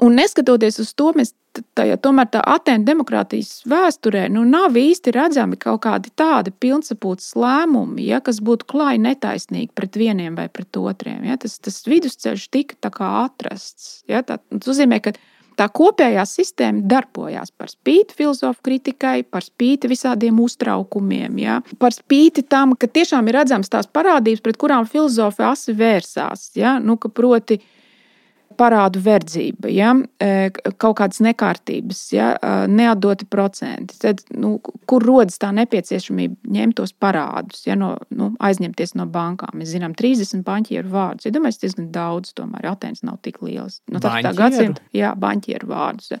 Un neskatoties uz to, mēs tajā, tomēr tā Atēnu demokrātijas vēsturē nu, nav īsti redzami kaut kādi tādi pilnsapūtas lēmumi, ja, kas būtu klāji netaisnīgi pret vieniem vai pret otriem. Ja. Tas, tas vidusceļš tika atrasts. Ja. Tā, tas nozīmē, ka tā kopējā sistēma darbojās par spīti filozofu kritikai, par spīti visādiem uztraukumiem, ja? par spīti tam, ka tiešām ir redzamas tās parādības, pret kurām filozofi asi vērsās. Ja? Nu, proti, parādu verdzība, ja, e, kaut kādas nekārtības, ja, e, neatdoti procenti. Tad, nu, kur rodas tā nepieciešamība ņemt tos parādus, ja, no, nu, aizņemties no bankām? Mēs zinām, 30 banķieru vārdus. Ja domāju, tas diezgan daudz, tomēr Atenas nav tik liels. Nu, tā ir gadsimta, jā, banķieru vārdus. Ja.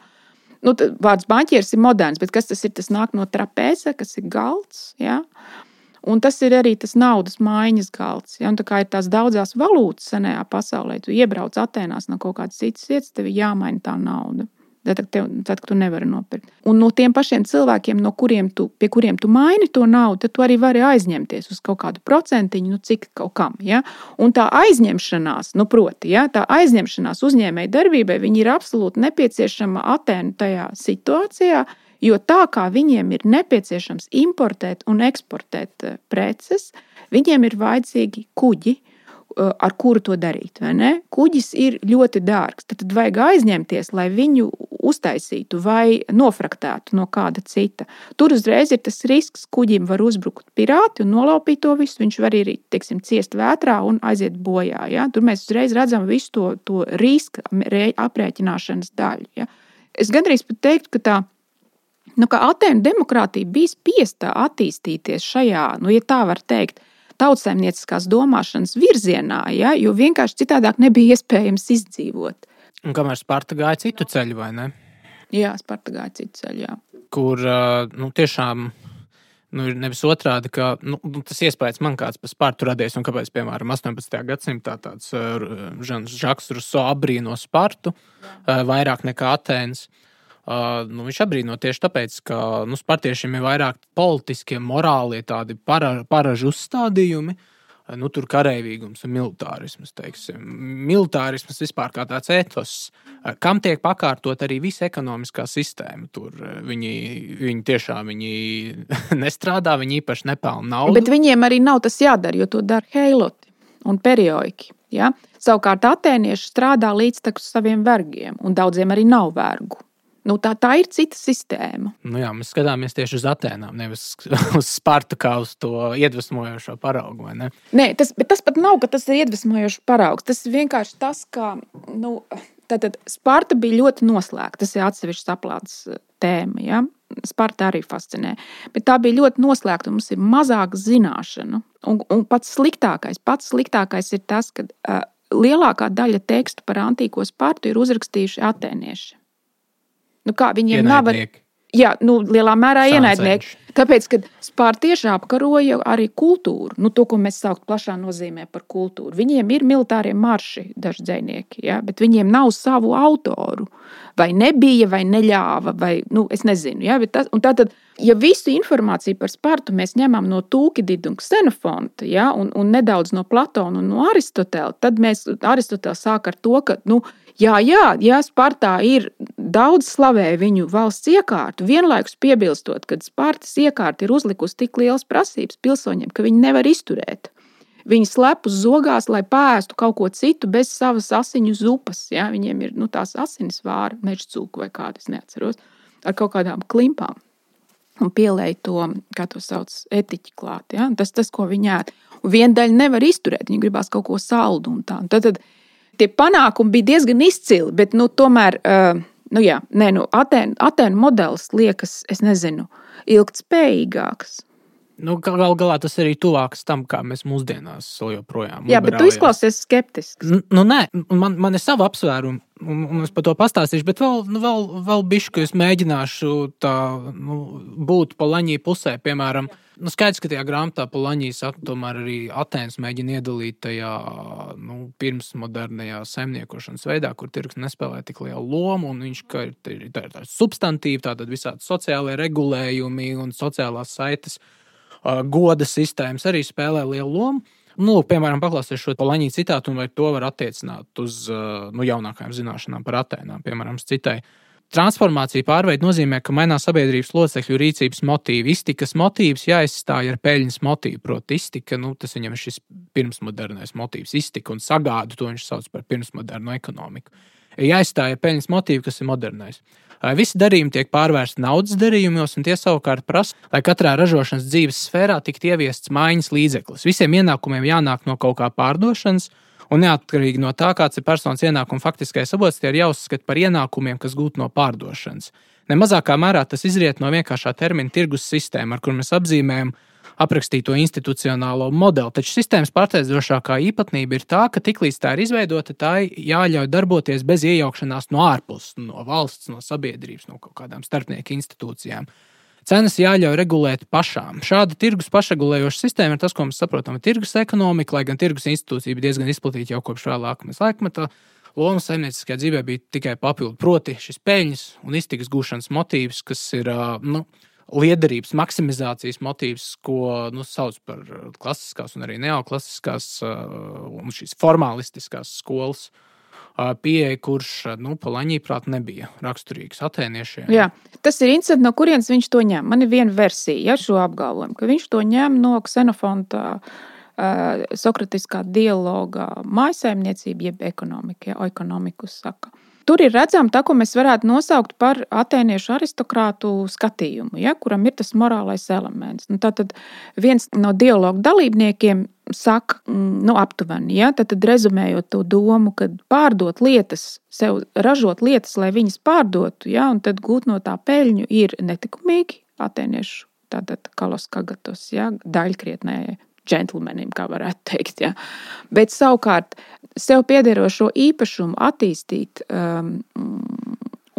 Nu, vārds banķieris ir moderns, bet kas tas ir? Tas nāk no trapēza, kas ir galds. Ja. Uh, Un tas ir arī tas naudas maiņas galds. Ja? Un tā kā ir tās daudzas valūtas senajā pasaulē, tu iebrauc Atenās no kaut kādas citas vietas, tev ir jāmaina tā nauda. Tad, tev, tad, kad tu nevari nopirkt. Un no tiem pašiem cilvēkiem, no kuriem tu, pie kuriem tu maini to naudu, tad tu arī vari aizņemties uz kaut kādu procentiņu, nu cik kaut kam. Ja? Un tā aizņemšanās, nu proti, ja? tā aizņemšanās uzņēmēji darbībai, ir absolūti nepieciešama Atēnu tajā situācijā, Jo tā kā viņiem ir nepieciešams importēt un eksportēt eh, preces, viņiem ir vajadzīgi kuģi, ar kuru to darīt. Kuģis ir ļoti dārgs. Tad, vajag aizņemties, lai viņu uztaisītu vai nofraktētu no kāda cita. Tur uzreiz ir tas risks, ka kuģim var uzbrukt pirāti un nolaupīt to visu. Viņš var arī teiksim, ciest vētrā un aiziet bojā. Ja? Tur mēs uzreiz redzam visu to, to riska aprēķināšanas daļu. Ja? Es gandrīz pat teiktu, ka tā nu, ka Atēnu demokrātija bija spiesta attīstīties šajā, nu, ja tā var teikt, tautsēmnieciskās domāšanas virzienā, ja, jo vienkārši citādāk nebija iespējams izdzīvot. Un kamēr Sparta gāja citu ceļu, vai ne? Jā, Sparta gāja citu ceļu. Jā. Kur nu, tiešām nu, ir nevis otrādi, ka nu, nu, tas iespējas man kāds par Spartu radies, un kāpēc, piemēram, 18. gadsimtā tāds Žaks Ruso abrīno Spartu vairāk nekā Atēnas. Uh, nu, viņš apbrīno tieši tāpēc, ka nu, spartiešiem ir vairāk politiskie, morālie, tādi para, paražu uzstādījumi. Uh, nu, tur karavīgums un militārisms. Teiksim. Militārisms vispār kā tāds etos, uh, kam tiek pakārtot arī visa ekonomiskā sistēma. Tur viņi, viņi tiešām viņi nestrādā, viņi īpaši nepelna naudu. Bet viņiem arī nav tas jādara, jo to dara heiloti un periodi. Ja? Savukārt atēnieši strādā līdz saviem vergiem, un daudziem arī nav vergu. Nu, tā, tā ir cita sistēma. Nu jā, mēs skatāmies tieši uz Atēnām, nevis uz Spartu kā uz to iedvesmojošo paraugu. Ne? Nē, tas, tas pat nav, ka tas ir iedvesmojošs paraugs. Tas ir vienkārši tas, ka nu, tātad, Sparta bija ļoti noslēgta. Tas ir atsevišķs aplādes eh, tēma. Ja? Sparta arī fascinē. Bet tā bija ļoti noslēgta. Mums ir mazāk zināšanu. Un, un pats sliktākais, pats sliktākais ir tas, ka uh, lielākā daļa tekstu par antīko Spartu ir uzrakstījuši atēnieši. Nu kā, viņiem nav. Jā, nu, lielā mērā ienaidnieki. Tāpēc, kad Spārtieši apkaroja arī kultūru, nu, to, ko mēs saucam plašā nozīmē par kultūru. Viņiem ir militārie marši, daži dzinieki, ja, bet viņiem nav savu autoru. Vai nebija, vai neļāva, vai nu, es nezinu. Ja, tas, tātad, ja visu informāciju par Spartu mēs ņemam no Tūkidida un Xenofonta, ja, un, un nedaudz no Platona un no Aristotela, tad mēs Aristotels sāk ar to, ka nu, Jā, jā, jā, Spartā ir daudz slavē viņu valsts iekārtu, vienlaikus piebilstot, ka Spartas iekārta ir uzlikusi tik lielas prasības pilsoņiem, ka viņi nevar izturēt. Viņi slēpjas zogās, lai pēstu kaut ko citu bez savas asiņu zupas. Ja? Viņiem ir nu, tās asinis vāra, meža cūka vai kādas, neatceros, ar kaut kādām klimpām. Un pielēja to, kā to sauc, etiķi klāt. Ja? Tas, tas, ko viņi ēd. Viena daļa nevar izturēt, viņi gribās kaut ko saldu un tā. Un tad, tad tie panākumi bija diezgan izcili, bet nu, tomēr. Uh, Nu, jā, nē, nu, Atēnu, Atēnu modelis liekas, es nezinu, ilgspējīgāks. Nu, Galu galā tas arī tuvāks tam, kā mēs mūsdienās joprojām. Jā, bet tu izklausies skeptisks. Nu, nē, man, man ir sava apsvēruma, un, un es par to pastāstīšu, bet vēl, nu, vēl, vēl bišķi, ka es mēģināšu tā, nu, būt pa laņī pusē, piemēram. Nu, skaidrs, ka tajā grāmatā Polaņīs tomēr arī Atēnas mēģina iedalīt tajā nu, pirmsmodernajā saimniekošanas veidā, kur tirgus nespēlē tik lielu lomu, un viņš ir, ir, ir tāds substantīvs, tātad visādi sociālai regulējumi un sociālās saites, uh, goda sistēmas arī spēlē lielu lomu. Nu, piemēram, paklausīties šo Polaņī citātu, vai to var attiecināt uz nu, jaunākajām zināšanām par Atēnām, piemēram, citai. Transformācija pārveid nozīmē, ka mainās sabiedrības locekļu rīcības motīvi. Iztikas motīvs jāizstāj ar peļņas motīvu. Proti, iztika, nu, tas viņam ir šis pirmsmodernais motīvs, iztika un sagādu, to viņš sauc par pirmsmodernu ekonomiku. Jāizstāj ar peļņas motīvu, kas ir modernais. Visi darījumi tiek pārvērsti naudas darījumos, un tie savukārt prasa, lai katrā ražošanas dzīves sfērā tiktu ieviests maiņas līdzeklis. Visiem ienākumiem jānāk no kaut kā pārdošanas, Un neatkarīgi no tā, kāds ir personas ienākuma faktiskais avots, tie ir jāuzskata par ienākumiem, kas gūti no pārdošanas. Nemazākā mērā tas izriet no vienkāršā termina tirgus sistēma, ar kur mēs apzīmējam aprakstīto institucionālo modeli. Taču sistēmas pārsteidzošākā īpatnība ir tā, ka tiklīdz tā ir izveidota, tā jāļauj darboties bez iejaukšanās no ārpuses, no valsts, no sabiedrības, no kaut kādām starpnieku institūcijām. Cenas jāļauj regulēt pašām. Šāda tirgus pašregulējoša sistēma ir tas, ko mēs saprotam ar tirgus ekonomiku, lai gan tirgus institūcija bija diezgan izplatīta jau kopš vēlākās laikmetā. Loma saimnieciskajā dzīvē bija tikai papildu, proti, šis peļņas un iztikas gūšanas motīvs, kas ir nu, liederības maksimizācijas motīvs, ko nu, sauc par klasiskās un arī neoklasiskās un šīs formālistiskās skolas uh, pieeja, kurš nu, Palaņīprāt nebija raksturīgs atēniešiem. Jā, tas ir interesanti, no kurienes viņš to ņem. Man ir viena versija ja, šo apgalvojumu, ka viņš to ņem no Xenofonta Sokratiskā dialoga mājsaimniecība, jeb ekonomika, ja ekonomikus saka. Tur ir redzama tā, ko mēs varētu nosaukt par atēniešu aristokrātu skatījumu, ja, kuram ir tas morālais elements. Nu, tad viens no dialogu dalībniekiem saka, mm, nu, aptuveni, ja, tad, tad rezumējot to domu, ka pārdot lietas, sev ražot lietas, lai viņas pārdotu, ja, un tad gūt no tā peļņu ir netikumīgi atēniešu. Tātad kalos kagatos, ja, daļkrietnē džentlmenim, kā varētu teikt. Ja. Bet savukārt sev piederošo īpašumu attīstīt, um,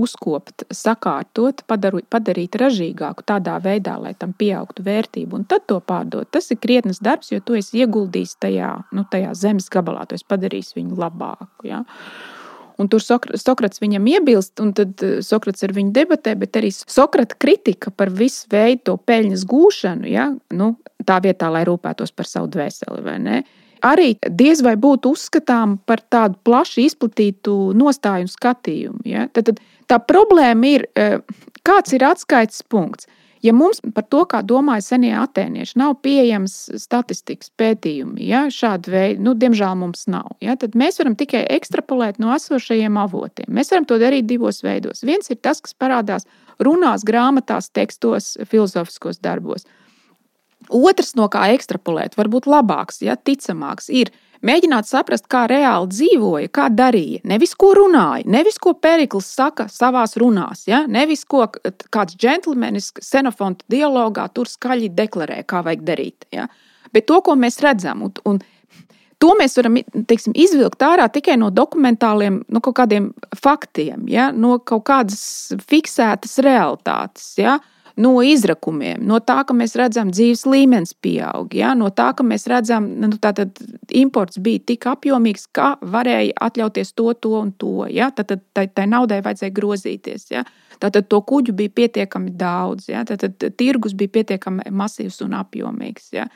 uzkopt, sakārtot, padarīt, padarīt ražīgāku tādā veidā, lai tam pieaugtu vērtība, un tad to pārdot. Tas ir krietnes darbs, jo tu esi ieguldījis tajā, nu, tajā zemes gabalā, tu esi padarījis viņu labāku. Ja. Un tur Sokrats viņam iebilst, un tad eh, Sokrats ar viņu debatē, bet arī Sokrata kritika par visu veidu to peļņas gūšanu, ja? nu, tā vietā, lai rūpētos par savu dvēseli. Arī diez vai būtu uzskatām par tādu plaši izplatītu nostāju un skatījumu. Ja? Tad, tad tā problēma ir, eh, kāds ir atskaites punkts. Ja mums par to, kā domāja senie atēnieši, nav pieejams statistikas pētījumi, ja, šāda veida, nu, diemžēl mums nav, ja, tad mēs varam tikai ekstrapolēt no esošajiem avotiem. Mēs varam to darīt divos veidos. Viens ir tas, kas parādās runās, grāmatās, tekstos, filozofiskos darbos. Otrs, no kā ekstrapolēt, varbūt labāks, ja, ticamāks, ir Mēģināt saprast, kā reāli dzīvoja, kā darīja. Nevis ko runāja, nevis ko Perikls saka savā runās, ja? nevis ko kāds džentlmenis Xenofonta dialogā tur skaļi deklarē, kā vajag darīt. Ja? Bet to, ko mēs redzam, un, un to mēs varam teiksim, izvilkt ārā tikai no dokumentāliem, no kaut kādiem faktiem, ja? no kaut kādas fiksētas realitātes. Ja? No izrakumiem, no tā, ka mēs redzam, dzīves līmenis pieaug, ja? no tā, ka mēs redzam, nu, ka imports bija tik apjomīgs, ka varēja atļauties to, to un to. Ja? Tad tai, tai naudai vajadzēja grozīties. Ja? Tātad to kuģu bija pietiekami daudz, ja? tad tirgus bija pietiekami masīvs un apjomīgs. Ja?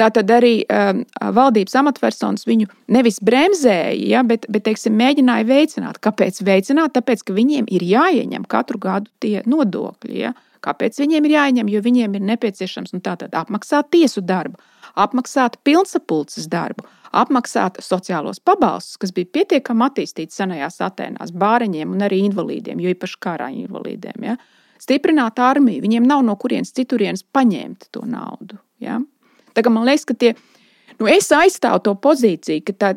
Tātad arī um, valdības amatpersonas viņu nevis bremzēja, ja, bet, bet teiksim, mēģināja veicināt. Kāpēc veicināt? Tāpēc, ka viņiem ir jāieņem katru gadu tie nodokļi. Ja. Kāpēc viņiem ir jāņem? Jo viņiem ir nepieciešams nu, apmaksāt tiesu darbu, apmaksāt pilnsapulces darbu, apmaksāt sociālos pabalstus, kas bija pietiekami attīstīti senajās Atenās, bāriņiem un arī invalīdiem, jo īpaši karā invalīdiem. Ja? Stiprināt armiju, viņiem nav no kurienes citurienes paņemt to naudu. Ja? Tagad man liekas, ka tie ir Nu, es aizstāvu to pozīciju, ka tā,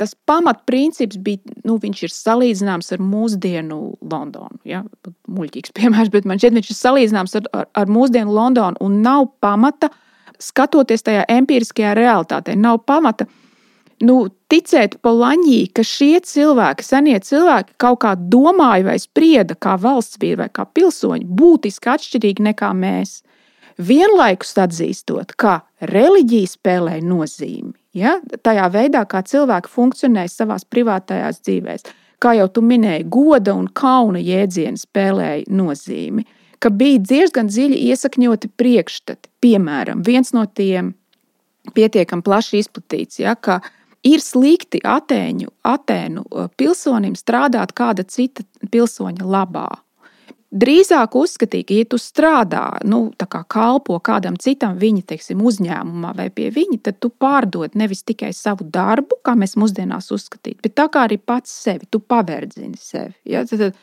tas pamatprincips bija, nu, viņš ir salīdzināms ar mūsdienu Londonu. Ja? Muļķīgs piemērs, bet man šķiet, viņš ir salīdzināms ar, ar, ar mūsdienu Londonu un nav pamata skatoties tajā empiriskajā realitātē. Nav pamata nu, ticēt Polaņī, ka šie cilvēki, senie cilvēki, kaut kā domāja vai sprieda kā valsts vīri vai kā pilsoņi, būtiski atšķirīgi nekā mēs vienlaikus atzīstot, ka reliģija spēlē nozīmi. Ja? Tajā veidā, kā cilvēki funkcionē savā privātajās dzīvēm, kā jau tu minēji, goda un kauna jēdzieni spēlēja nozīmi, ka bija diezgan dziļi iesakņoti priekšstati. Piemēram, viens no tiem pietiekami plaši izplatīts, ja, ka ir slikti Atēņu, Atēnu pilsonim strādāt kāda cita pilsoņa labā. Drīzāk uzskatīja, ka, ja tu strādā, nu, kā kalpo kādam citam, viņa teiksim, uzņēmumā vai pie viņa, tad tu pārdod nevis tikai savu darbu, kā mēs mūsdienās uzskatām, bet tā kā arī pats sevi, tu paverdzini sevi. Ja? Tad, tad,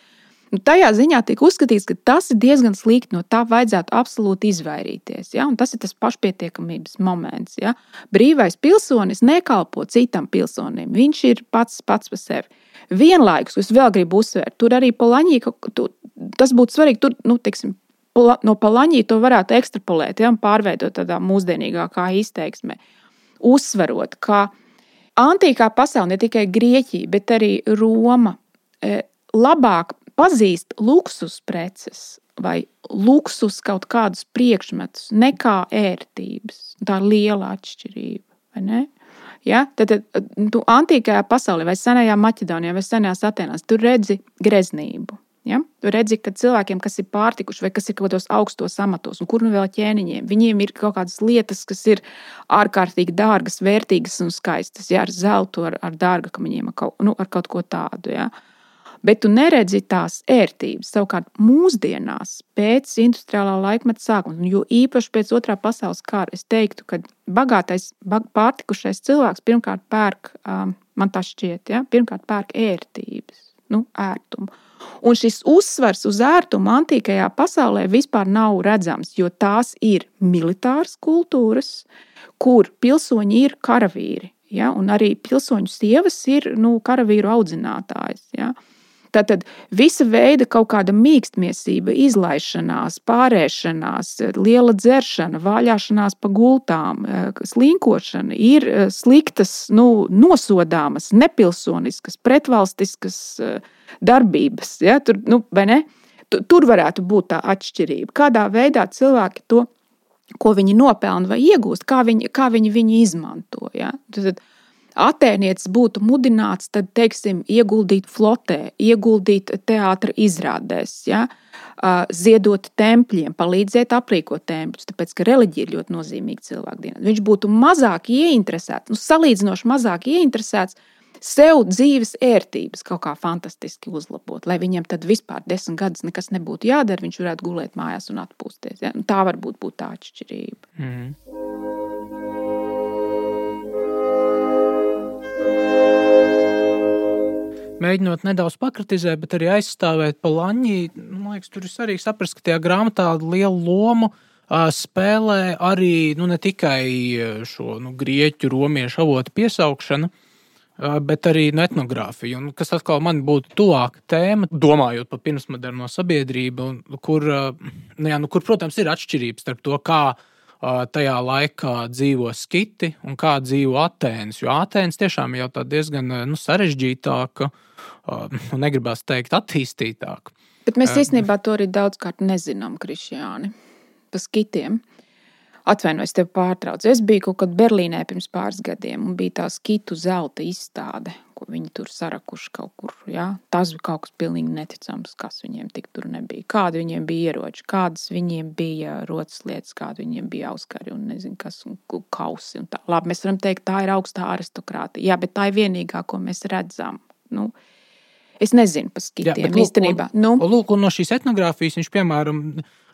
nu, tajā ziņā tiek uzskatīts, ka tas ir diezgan slikti. No tā vajadzētu absolūti izvairīties. Ja? Un tas ir tas pašpietiekamības moments. Ja? Brīvais pilsonis nekalpo citam pilsonim, viņš ir pats, pats par sevi. Vienlaikus, es vēl gribu uzsvērt, tur arī Polaņīka, tas būtu svarīgi. Tur, nu, teiksim, no Palaņī to varētu ekstrapolēt, ja, pārveidot tādā mūsdienīgākā izteiksmē. Uzsverot, ka antīkā pasaule, ne tikai Grieķija, bet arī Roma, e, labāk pazīst luksus preces vai luksus kaut kādus priekšmetus nekā ērtības. Tā ir liela atšķirība. Ja? Tad, tad tu antīkajā pasaulē, vai senajā Maķedonijā, vai senajās Atenās, tur redzi greznību. Ja? Tu redzi, ka cilvēkiem, kas ir pārtikuši vai kas ir kaut kādos augstos amatos, un kur nu vēl ķēniņiem, viņiem ir kaut kādas lietas, kas ir ārkārtīgi dārgas, vērtīgas un skaistas. Ja? Ar zeltu, ar, ar dārga kamiņiem, ar nu, ar kaut ko tādu. Ja? bet tu neredzi tās ērtības. Savukārt, mūsdienās, pēc industriālā laikmeta sākuma, jo īpaši pēc otrā pasaules kara, es teiktu, ka bagātais, pārtikušais cilvēks pirmkārt pērk, man tā šķiet, ja, pirmkārt pērk ērtības, nu, ērtumu. Un šis uzsvars uz ērtumu antīkajā pasaulē vispār nav redzams, jo tās ir militāras kultūras, kur pilsoņi ir karavīri. Ja, un arī pilsoņu sievas ir nu, karavīru audzinātājas. Ja. Tātad visa veida kaut kāda mīkstniecība, izlaišanās, pārēšanās, liela dzeršana, vāļāšanās pa gultām, slinkošana ir sliktas, nu, nosodāmas, nepilsoniskas, pretvalstiskas darbības. Ja? Tur, nu, Tur varētu būt tā atšķirība. Kādā veidā cilvēki to ko viņi nopelna vai iegūst, kā viņi, kā viņi viņu izmanto. Ja? Tad Atēnietis būtu mudināts, tad, teiksim, ieguldīt flotē, ieguldīt teātris izrādēs, ja? ziedot tempļiem, palīdzēt aprīkot tempļus, tāpēc ka reliģija ir ļoti nozīmīga cilvēku dienā. Viņš būtu mazāk ieinteresēts, nu, salīdzinoši mazāk ieinteresēts sev dzīves ērtības kaut kā fantastiski uzlabot, lai viņam tad vispār desmit gadus nekas nebūtu jādara, viņš varētu gulēt mājās un atpūsties. Ja? Un tā varbūt būtu tā atšķirība. Mm. Mēģinot nedaudz pakritizēt, bet arī aizstāvēt Palaņģi, man liekas, tur ir svarīgi saprast, ka tajā grāmatā lielu lomu spēlē arī nu, ne tikai šo nu, grieķu, romiešu avotu piesaukšanu, uh, bet arī no etnogrāfija, un kas atkal man būtu tuvāka tēma, domājot par pirmsmoderno sabiedrību, kur, nu jā, nu, kur, protams, ir atšķirības starp to, kā tajā laikā dzīvo skiti un kā dzīvo Atēnas. Jo Atēnas tiešām jau tā diezgan nu, sarežģītāka, un negribās teikt, attīstītāka. Bet mēs īstenībā to arī daudzkārt nezinām, Krišjāni, pa skitiem. Atvainojos, tev pārtraucu. Es biju kaut kad Berlīnē pirms pāris gadiem, un bija tā skitu zelta izstāde, ko viņi tur sarakuši kaut kur. Ja? Tas bija kaut kas pilnīgi neticams, kas viņiem tik tur nebija. Kādi viņiem bija ieroči, kādas viņiem bija rotas lietas, kādi viņiem bija auskari un nezinu kas, un kausi. Un tā. Labi, mēs varam teikt, tā ir augstā aristokrātija. Jā, bet tā ir vienīgā, ko mēs redzam. Nu, Es nezinu par skitiem Jā, īstenībā. Un, nu. lūk, un no šīs etnogrāfijas viņš, piemēram,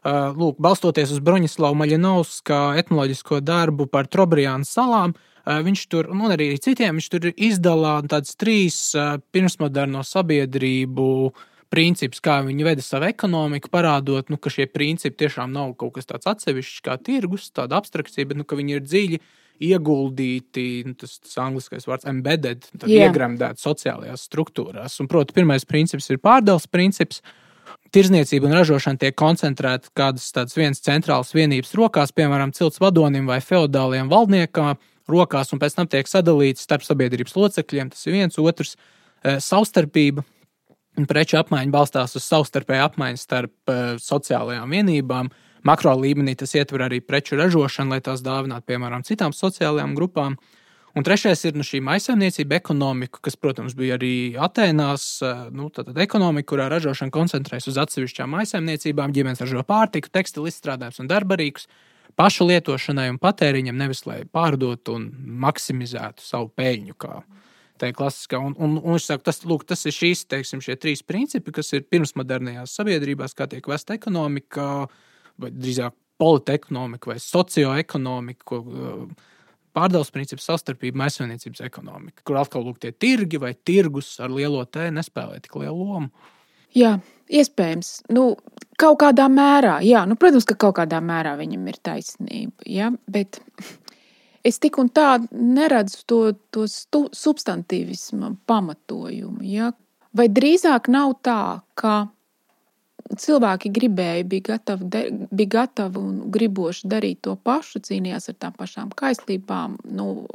lūk, balstoties uz Broņislavu Maļinovska etnoloģisko darbu par Trobriānu salām, uh, viņš tur, un arī citiem, viņš tur izdalā tādas trīs uh, pirmsmoderno sabiedrību principus, kā viņi veda savu ekonomiku, parādot, nu, ka šie principi tiešām nav kaut kas tāds atsevišķs kā tirgus, tāda abstrakcija, bet nu, viņi ir dziļi ieguldīti, nu, tas, tas angliskais vārds, embedded, iegremdēti sociālajās struktūrās. Un, proti, pirmais princips ir pārdales princips. Uh, tirzniecība un ražošana tiek koncentrēta kādas tādas vienas centrālas vienības rokās, piemēram, cilts vadonim vai feudāliem valdniekam rokās, un pēc tam tiek sadalīts starp sabiedrības locekļiem. Tas ir viens otrs e, savstarpība. Preču apmaiņa balstās uz savstarpēju apmaiņu starp e, sociālajām vienībām. Makro līmenī tas ietver arī preču ražošanu, lai tās dāvinātu, piemēram, citām sociālajām grupām. Uh, Un trešais ir nu, šī maisaimniecība, ekonomika, kas, protams, bija arī Atēnās. Nu, tad ekonomika, kurā ražošana koncentrējas uz atsevišķām maisaimniecībām, ģimenes ražo pārtiku, tekstilu izstrādājumus un darbarīkus pašu lietošanai un patēriņam, nevis lai pārdotu un maksimizētu savu peļņu. Tā ir klasiskā. Un, un, un saku, tas, lūk, tas ir šīs, teiksim, trīs principi, kas ir pirmsmodernajās sabiedrībās, kā tiek vesta ekonomika, vai drīzāk politekonomika vai socioekonomika. Uh, pārdales princips, savstarpība, maisiņniecības ekonomika, kur atkal lūk, tie tirgi vai tirgus ar lielo T nespēlē tik lielu lomu. Jā, iespējams. Nu, kaut kādā mērā, jā, nu, protams, ka kaut kādā mērā viņam ir taisnība. Ja? Bet es tik un tā neredzu to, to substantīvismu pamatojumu. Ja? Vai drīzāk nav tā, ka cilvēki gribēja, bija gatavi, de, bija gatavi un griboši darīt to pašu, cīnījās ar tām pašām kaislībām. Nu,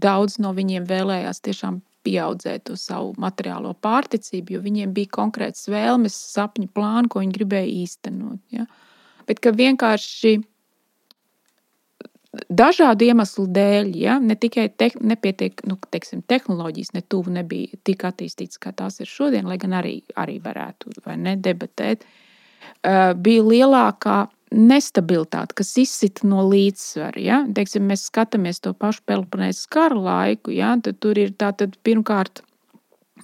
daudz no viņiem vēlējās tiešām pieaudzēt to savu materiālo pārticību, jo viņiem bija konkrēts vēlmes, sapņu plāni, ko viņi gribēja īstenot. Ja? Bet ka vienkārši dažādu iemeslu dēļ, ja, ne tikai te, nepietiek, nu, teiksim, tehnoloģijas, ne tuvu nebija tik attīstītas, kā tās ir šodien, lai gan arī, arī varētu ne, debatēt, uh, bija lielākā nestabilitāte, kas izsita no līdzsvara. Ja? Teiksim, mēs skatāmies to pašu Peloponēzes kara laiku, ja? tad tur ir tātad pirmkārt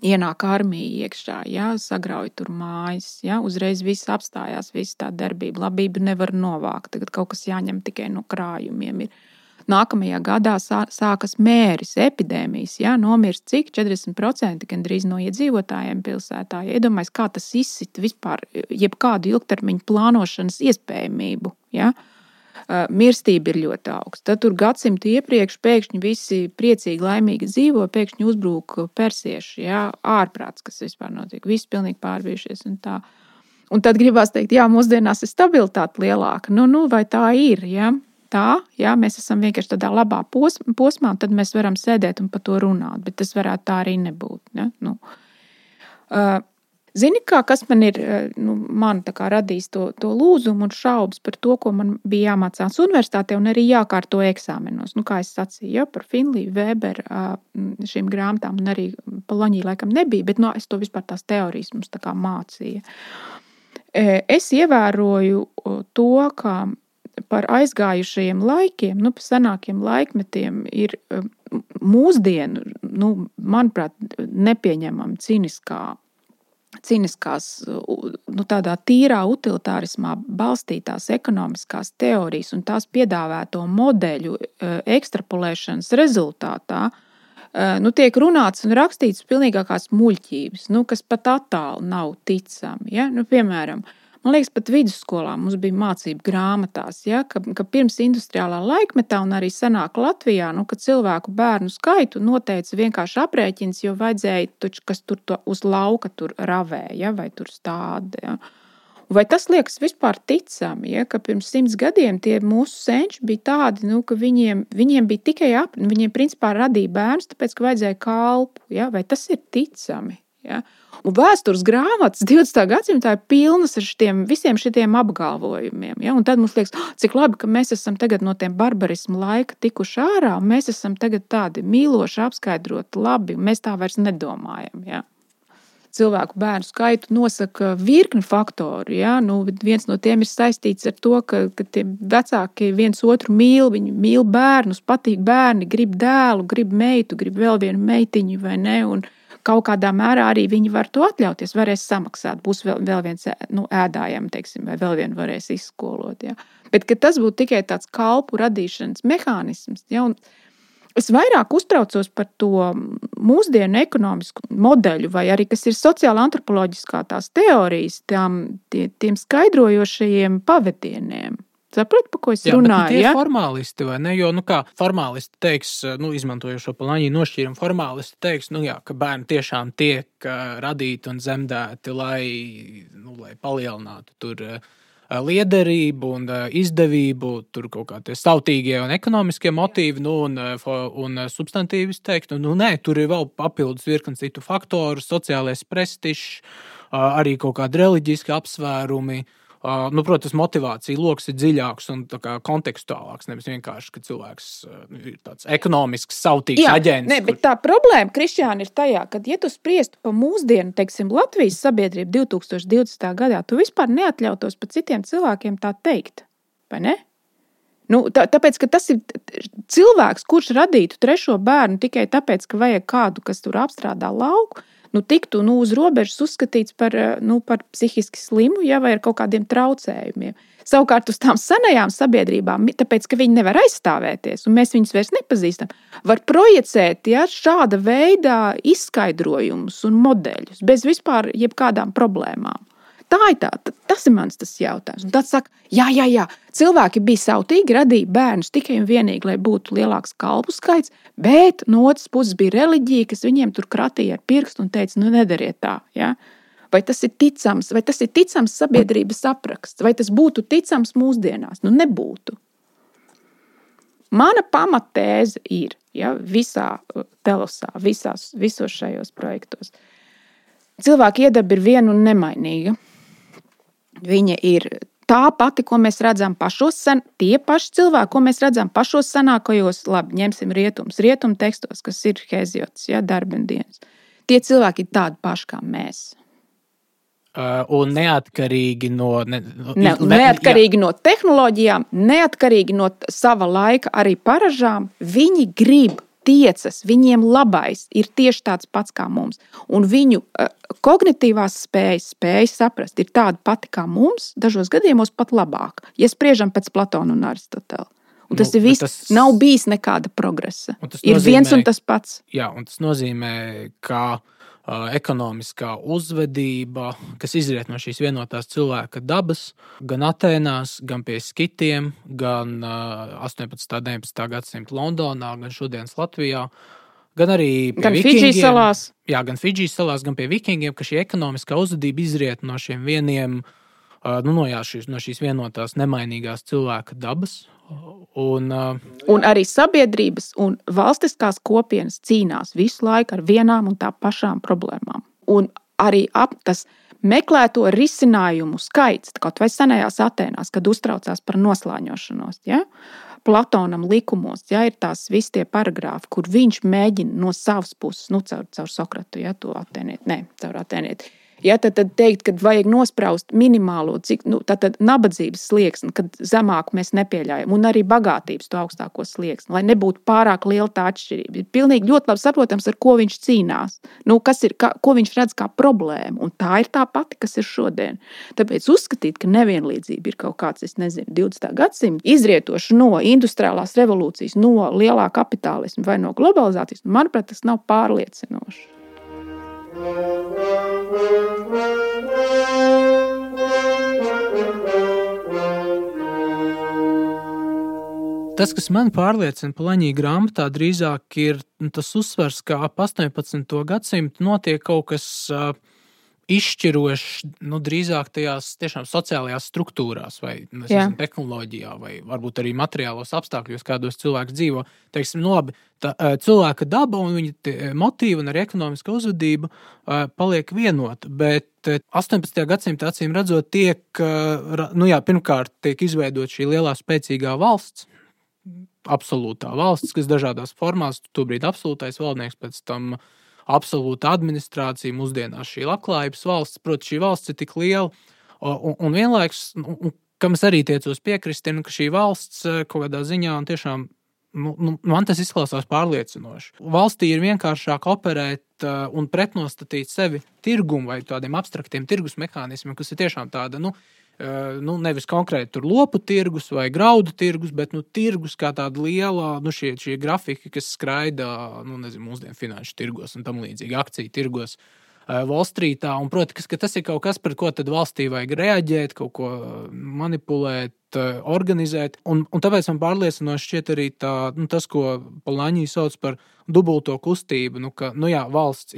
ienāk armija iekšā, ja, sagrauj tur mājas, ja, uzreiz viss apstājās, viss tā darbība, labība nevar novākt. Tagad kaut kas jāņem tikai no krājumiem. Ir. Nākamajā gadā sākas mēris, epidēmijas, ja, nomirst cik 40% gandrīz no iedzīvotājiem pilsētā. Ja, iedomājieties, kā tas izsit vispār jebkādu ilgtermiņu plānošanas iespējamību. Ja. Uh, mirstība ir ļoti augsta. Tad tur gadsimtu iepriekš pēkšņi visi priecīgi, laimīgi dzīvo, pēkšņi uzbrūk persieši, jā, ārprāts, kas vispār notiek. Visi pilnīgi pārbijušies un tā. Un tad gribās teikt, jā, mūsdienās ir stabilitāte lielāka. Nu, nu vai tā ir? Ja? Tā, jā, mēs esam vienkārši tādā labā posmā, un tad mēs varam sēdēt un par to runāt. Bet tas varētu tā arī nebūt. Ja? Nu. Uh, Zini, kā, kas man ir eh, nu, man radījis to, to lūzumu un šaubas par to, ko man bija jāmācās universitātē un arī jākārto eksāmenos. Nu, kā jau sacīju, ja, par Finliju, Weberu, šīm grāmatām, un arī Poloņiju laikam nebija, bet no, nu, es to vispār tās teorijas mums tā mācīju. Es ievēroju to, ka par aizgājušajiem laikiem, nu, par senākiem laikmetiem, ir mūsdienu, nu, manuprāt, nepieņemama cīniskā cīniskās, nu, tādā tīrā utilitārismā balstītās ekonomiskās teorijas un tās piedāvāto modeļu e, ekstrapolēšanas rezultātā e, nu, tiek runāts un rakstīts pilnīgākās muļķības, nu, kas pat attālu nav ticami. Ja? Nu, piemēram, Man liekas, pat vidusskolā mums bija mācība grāmatās, ja, ka, ka pirms industriālā laikmetā un arī senāk Latvijā, nu, kad cilvēku bērnu skaitu noteica vienkārši aprēķins, jo vajadzēja taču, kas tur uz lauka tur ravēja ja, vai tur stādē. Ja. Vai tas liekas vispār ticami, ja, ka pirms simts gadiem tie mūsu senči bija tādi, nu, ka viņiem, viņiem bija tikai ap, viņiem principā radīja bērns, tāpēc, ka vajadzēja kalpu, ja, vai tas ir ticami? Ja? Un vēstures grāmatas 20. gadsimtā ir pilnas ar šitiem, visiem šiem apgalvojumiem. Ja? Un tad mums liekas, oh, cik labi, ka mēs esam no tiem barbarismu laika tikuši ārā, un mēs esam tādi mīloši, apskaidroti, labi, un mēs tā vairs nedomājam. Ja? cilvēku bērnu skaitu nosaka virkni faktoru. Ja? Nu, viens no tiem ir saistīts ar to, ka, ka vecāki viens otru mīl, viņi mīl bērnus, patīk bērni, grib dēlu, grib meitu, grib vēl vienu meitiņu vai ne. Un, kaut kādā mērā arī viņi var to atļauties, varēs samaksāt. Būs vēl, vēl viens nu, ēdājams, teiksim, vai vēl vienu varēs izskolot. Ja. Bet tas būtu tikai tāds kalpu radīšanas mehānisms. Ja, Es vairāk uztraucos par to mūsdienu ekonomisku modeļu, vai arī kas ir sociāla antropoloģiskā tās teorijas, tām, tie, tiem skaidrojošajiem pavadieniem. Saprotu, par ko es jā, runāju? Tie ja? ir formālisti, vai ne? Jo, nu, kā formālisti teiks, nu, izmantojot šo plāņu nošķīrumu, formālisti teiks, nu, jā, ka bērni tiešām tiek radīti un zemdēti, lai, nu, lai palielinātu tur liederību un izdevību, tur kaut kādi sautīgie un ekonomiskie motīvi, nu, un, un substantīvis teikt, nu, nu, nē, tur ir vēl papildus virkni citu faktoru, sociālais prestižs, arī kaut kādi reliģiski apsvērumi. Uh, Uh, nu, protams, motivācija lokus ir dziļāks un kontekstuālāks. Nevis vienkārši, ka cilvēks uh, ir tāds ekonomisks, sautīgs Jā, aģents. Ne, kur... Tā problēma, Kristiāna, ir tajā, ka, ja tu spriestu par mūsdienu, teiksim, Latvijas sabiedrību 2020. gadā, tu vispār neatļautos pat citiem cilvēkiem tā teikt. Vai ne? Nu, tā, tāpēc, ka tas ir cilvēks, kurš radītu trešo bērnu tikai tāpēc, ka vajag kādu, kas tur apstrādā lauku nu, tiktu nu, uz robežas uzskatīts par, eh, nu, par psihiski slimu ja, vai ar kaut kādiem traucējumiem. Savukārt uz tām senajām sabiedrībām, tāpēc ka viņi nevar aizstāvēties, un mēs viņus vairs nepazīstam, var projicēt ja, šāda veida izskaidrojumus un modeļus bez vispār jebkādām problēmām. Tā ir tā, tas ir mans tas jautājums. Un tad saka, jā, jā, jā, cilvēki bija sautīgi, radīja bērnus tikai un vienīgi, lai būtu lielāks kalpu skaits, bet no otras puses bija reliģija, kas viņiem tur kratīja ar pirkstu un teica, nu nedariet tā. Ja? Vai tas ir ticams, vai tas ir ticams sabiedrības apraksts, vai tas būtu ticams mūsdienās? Nu, nebūtu. Mana pamatēze ir ja, visā uh, telosā, visās, visos šajos projektos. Cilvēka iedaba ir viena un nemainīga. Viņa ir tā pati, ko mēs redzam pašos, sen, tie paši cilvēki, ko mēs redzam pašos senākajos, labi, ņemsim rietumus, rietumu tekstos, kas ir Heziots, ja, darbendienas. Tie cilvēki ir tādi paši kā mēs. Uh, un neatkarīgi no, ne, ne, neatkarīgi jā. no tehnoloģijām, neatkarīgi no sava laika arī paražām, viņi grib tiecas, viņiem labais ir tieši tāds pats kā mums. Un viņu uh, kognitīvās spējas, spējas saprast, ir tāda pati kā mums, dažos gadījumos pat labāk, ja spriežam pēc Platona un Aristotela. Un tas nu, ir viss. Tas... Nav bijis nekāda progresa. Nozīmē, ir viens un tas pats. Jā, un tas nozīmē, ka uh, ekonomiskā uzvedība, kas izriet no šīs vienotās cilvēka dabas, gan Atēnās, gan pie skitiem, gan uh, 18. un 19. gadsimta Londonā, gan šodienas Latvijā. Gan arī gan Fidžijas salās. Jā, gan Fidžijas salās, gan pie vikingiem, ka šī ekonomiskā uzvedība izriet no šiem vieniem, nu, no, jā, šīs, no šīs vienotās nemainīgās cilvēka dabas. Un, uh, un arī sabiedrības un valstiskās kopienas cīnās visu laiku ar vienām un tā pašām problēmām. Un arī ap, tas meklēto risinājumu skaits, kaut vai senajās Atenās, kad uztraucās par noslāņošanos. Ja? Platonam likumos ja, ir tās visi tie paragrāfi, kur viņš mēģina no savas puses, nu, caur, caur Sokratu, ja to atēniet, ne, caur atēniet, Ja, tad, tad teikt, ka vajag nospraust minimālo, cik nu, nabadzības slieksni, kad zemāku mēs nepieļaujam, un arī bagātības to augstāko slieksni, lai nebūtu pārāk liela tā atšķirība. Ir pilnīgi ļoti labi saprotams, ar ko viņš cīnās, nu, ir, kā, ko viņš redz kā problēmu, un tā ir tā pati, kas ir šodien. Tāpēc uzskatīt, ka nevienlīdzība ir kaut kāds, es nezinu, 20. gadsimta izrietošs no industriālās revolūcijas, no lielā kapitālisma vai no globalizācijas, manuprāt, tas nav pārliecinoši. Tas, kas man pārliecina Plaņī grāmatā, drīzāk ir nu, tas uzsvers, ka ap 18. gadsimtu notiek kaut kas uh, izšķirošs, nu, drīzāk tajās tiešām sociālajās struktūrās, vai nezinu, tehnoloģijā, vai varbūt arī materiālos apstākļos, kādos cilvēks dzīvo. Teiksim, nu, labi, tā, cilvēka daba un viņa motīva un arī ekonomiska uzvedība paliek vienota. Bet 18. gadsimta acīm redzot, tiek, nu jā, pirmkārt, tiek izveidota šī lielā spēcīgā valsts. Absolūtā valsts, kas dažādās formās, tobrīd absolūtais valdnieks, pēc tam uh, absolūta administrācija, mūsdienās šī labklājības valsts. Protams, šī valsts ir tik liela, un, un vienlaikus, un, kam es arī tiecos piekrist, ir, ka šī valsts e, kaut kādā ziņā tiešām. Nu, nu, man tas izklausās pārliecinoši. Valstī ir vienkāršāk operēt uh, un pretnostatīt sevi tirgumu vai tādiem abstraktiem tirgus mehānismiem, kas ir tiešām tāda nu, uh, nu, nevis konkrēti lopu tirgus vai graudu tirgus, bet nu, tirgus kā tāda liela, nu, šie, šie grafiki, kas skraida nu, nezinu, mūsdienu finanšu tirgos un tam līdzīgi akciju tirgos. Wallstreetā. Un, protams, ka tas ir kaut kas, par ko valstī vajag reaģēt, kaut ko manipulēt, organizēt. Un, un tāpēc man pārliecinoši šķiet arī tā, nu, tas, ko Polāņī sauc par dubulto kustību, nu, ka nu, jā, valsts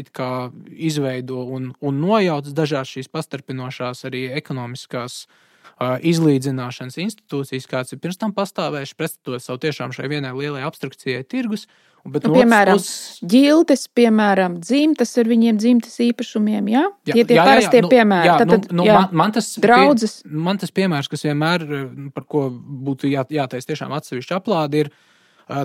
izveido un, un nojauc dažādas šīs pastarpinošās arī ekonomiskās uh, izlīdzināšanas institūcijas, kāds ir pirms tam pastāvējuši, pretstatot savu tiešām šai vienai lielai abstrakcijai tirgus. Bet nu, piemēram, uz... ģildes, piemēram, dzimtas ar viņiem dzimtas īpašumiem, jā? jā tie tie jā, parastie nu, piemēri. Jā, tad, tad, nu, nu, jā, man, man, tas draudzes. Pie, man tas piemērs, kas vienmēr, par ko būtu jā, jātais tiešām atsevišķi aplādi, ir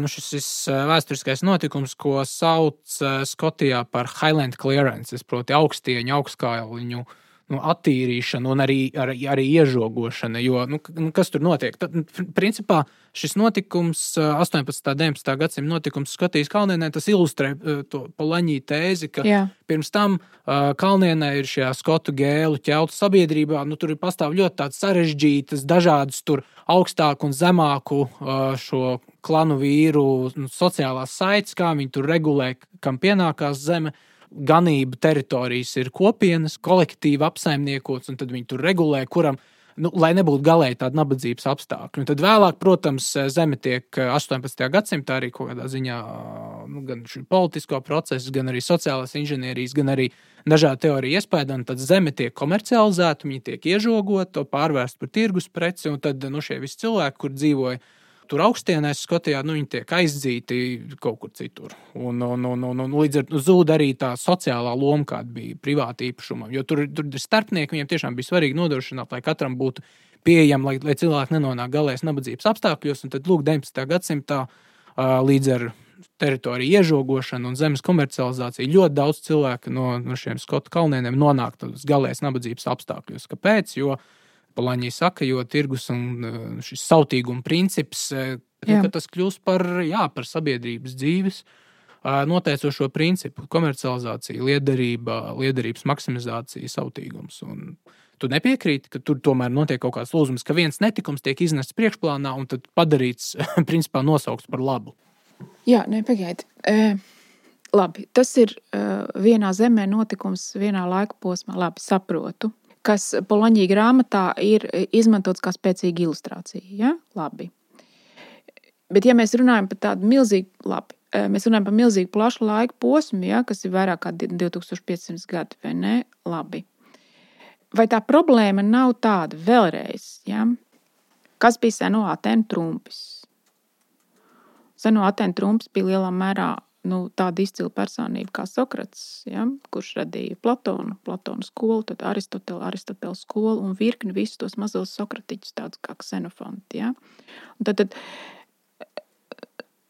nu, šis, šis vēsturiskais notikums, ko sauc Skotijā par Highland clearance, proti augstieņu, augstkāliņu. Uh, nu, attīrīšana un arī, arī, arī iežogošana. Jo, nu, nu, kas tur notiek? Tad, nu, principā šis notikums, 18. un 19. gadsimta notikums Skotijas kalnienē, tas ilustrē to Polaņī tēzi, ka Jā. pirms tam kalnienē ir šajā skotu gēlu ķeltu sabiedrībā. Nu, tur ir pastāv ļoti sarežģītas, dažādas tur augstāku un zemāku šo klanu vīru nu, sociālās saites, kā viņi tur regulē, kam pienākās zeme ganību teritorijas ir kopienas, kolektīvi apsaimniekots, un tad viņi tur regulē, kuram. Nu, lai nebūtu galēji tāda nabadzības apstākļi. Un tad vēlāk, protams, zeme tiek 18. gadsimtā arī kaut kādā ziņā nu, gan politisko procesu, gan arī sociālās inženierijas, gan arī dažādu teoriju iespēju. Tad zeme tiek komercializēta, viņa tiek iežogota, pārvērsta par tirgus preci, un tad nu, šie visi cilvēki, kur dzīvoja tur augstienēs, Skotijā, nu, viņi tiek aizdzīti kaut kur citur. Un, un, un, un, un līdz ar to zūd arī tā sociālā loma, kāda bija privāta īpašuma. Jo tur, tur starpnieki, viņiem tiešām bija svarīgi nodrošināt, lai katram būtu pieejama, lai, lai cilvēki nenonāk galēs nabadzības apstākļos. Un tad, lūk, 19. gadsimtā līdz ar teritoriju iežogošanu un zemes komercializāciju ļoti daudz cilvēku no, no šiem skotu kalniem nonāk galēs nabadzības apstākļos. Kāpēc? Jo Palaņī saka, jo tirgus un eh, šis sautīguma princips, eh, nu, tas kļūst par, jā, par sabiedrības dzīves noteicošo principu - komercializācija, liederība, liederības maksimizācija, sautīgums. Un tu nepiekrīti, ka tur tomēr notiek kaut kāds lūzums, ka viens netikums tiek iznests priekšplānā un tad padarīts, principā, nosaukts par labu. Jā, nepagaidi. E, labi, tas ir uh, vienā zemē notikums, vienā laika posmā. Labi, saprotu. Kas Poloņģija grāmatā ir izmantots kā spēcīga ilustrācija. Ja? Labi. Bet, ja mēs runājam par tādu milzīgu, labi, mēs runājam par milzīgu plašu laika posmu, ja, kas ir vairāk kā 2500 gadi, vai ne? Labi. Vai tā problēma nav tāda vēlreiz, ja? kas bija seno Atēnu trumpis? Seno Atēnu trumpis bija lielā mērā nu, tāda izcila personība kā Sokrats, ja, kurš radīja Platonu, Platonu skolu, tad Aristotela, Aristotela skolu un virkni visus tos mazos sokratiķus, tādus kā Xenofonti. Ja. Un tad, tad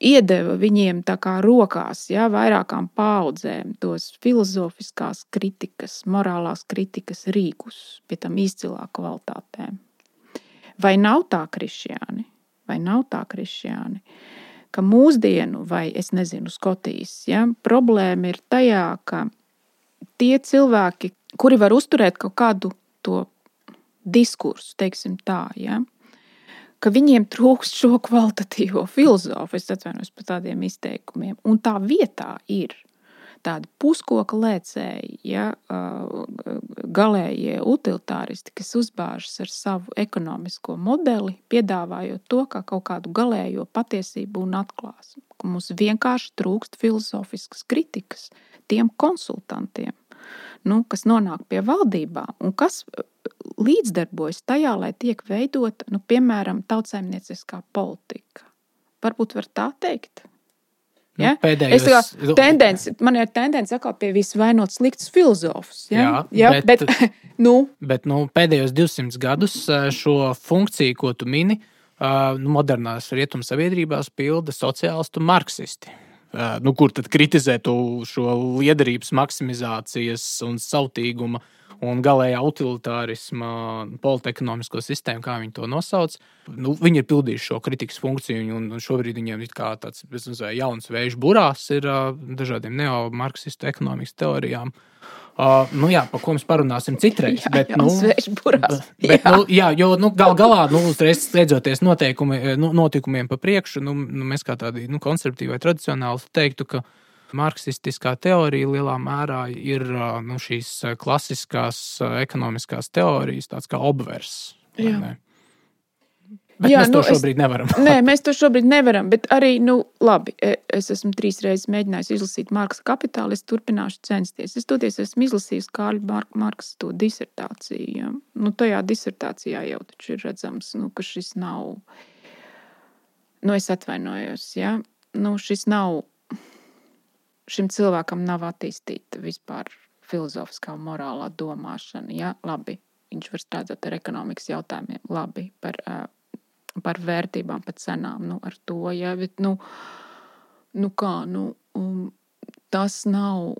iedeva viņiem rokās, ja, vairākām paudzēm, tos filozofiskās kritikas, morālās kritikas rīkus, pie tam izcilā kvalitātē. Vai nav tā, krišjāni? Vai nav tā, krišjāni? Ka mūsdienu, vai es nezinu, Skotijas ja, problēma ir tajā, ka tie cilvēki, kuri var uzturēt kaut kādu to diskursu, teiksim tā, ja, ka viņiem trūkst šo kvalitatīvo filozofu. Es atvainojos par tādiem izteikumiem. Un tā vietā ir tādi puskoka lēcēji, ja, galējie utilitāristi, kas uzbāžas ar savu ekonomisko modeli, piedāvājot to kā kaut kādu galējo patiesību un atklāsmu. Mums vienkārši trūkst filozofiskas kritikas tiem konsultantiem, nu, kas nonāk pie valdībām un kas līdzdarbojas tajā, lai tiek veidota, nu, piemēram, tautsājumnieciskā politika. Varbūt var tā teikt. Nu, Ja? Nu, pēdējos, Es kā tendence, man ir tendence atkal pie visu vainot sliktus filozofus. Ja? Jā, ja, bet- bet, nu, Bet nu, pēdējos 200 gadus šo funkciju, ko tu mini, nu, modernās rietumu sabiedrībās pilda sociālisti un marksisti. Nu, kur tad kritizē šo liederības maksimizācijas un sautīguma un galējā utilitārisma politekonomisko sistēmu, kā viņi to nosauc. Nu, viņi ir pildījuši šo kritikas funkciju, un šobrīd viņiem ir tāds nezinu, jauns vējš burās ar dažādiem neomarksistu ekonomikas teorijām. Uh, nu, jā, par ko mēs parunāsim citreiz. jā, bet, jā, nu, svešburās. Bet, Jā. nu, jā, jo nu, gal galā, nu, uzreiz steidzoties nu, notikumiem pa priekšu, nu, nu, mēs kā tādi nu, konservatīvi vai tradicionāli teiktu, ka marksistiskā teorija lielā mērā ir nu, šīs klasiskās ekonomiskās teorijas, tāds kā obvers. Bet Jā, mēs to nu, es- šobrīd nevaram. Nē, mēs to šobrīd nevaram. Bet arī, nu, labi, e- es esmu trīs reizes mēģinājis izlasīt Marksa kapitālu. Es turpināšu censties. Es toties esmu izlasījis Kāļa Mar Marksa to disertāciju. Ja? Nu, tajā disertācijā jau taču ir redzams, nu, ka šis nav. Nu, es atvainojos. Ja? Nu, šis nav. Šim cilvēkam nav attīstīta vispār filozofiskā un morālā domāšana. Ja? Labi, viņš var strādāt ar ekonomikas jautājumiem, labi, par uh, par vērtībām, par cenām, nu, ar to. Ja, bet, nu, nu kā, nu, um, tas nav.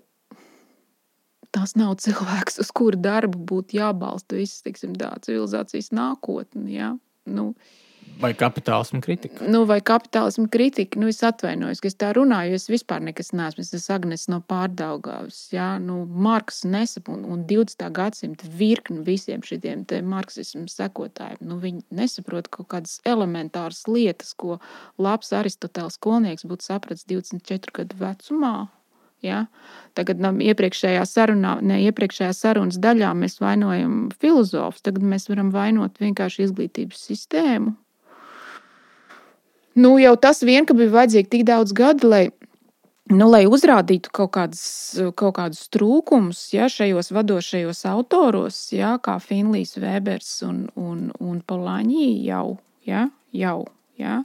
Tas nav cilvēks, uz kura darbu būtu jābalsta visas teiksim, tā, civilizācijas nākotne. Ja? Nu, Vai kapitālismu kritika? nu, vai kapitālisma kritika. Nu, es atvainojos, ka es tā runāju, es vispār nekas neesmu. Es esmu Agnēs no pārdaugavas. Ja? Nu, Marks nesaprot, un, un 20. gadsimta virkni visiem šiem marksismu sekotājiem. Nu, viņi nesaprot kaut kādas elementāras lietas, ko labs Aristoteles skolnieks būtu sapratis 24 gadu vecumā. Ja? Tagad no iepriekšējā, sarunā, ne, iepriekšējā sarunas daļā mēs vainojam filozofus, tagad mēs varam vainot vienkārši izglītības sistēmu. Nu, jau tas vien, ka bija vajadzīgi tik daudz gadu, lai, nu, lai uzrādītu kaut, kādas, kaut kādus trūkumus ja, šajos vadošajos autoros, ja, kā Finlijs, Vēbers un, un, un Polāņī jau. Ja, jau ja.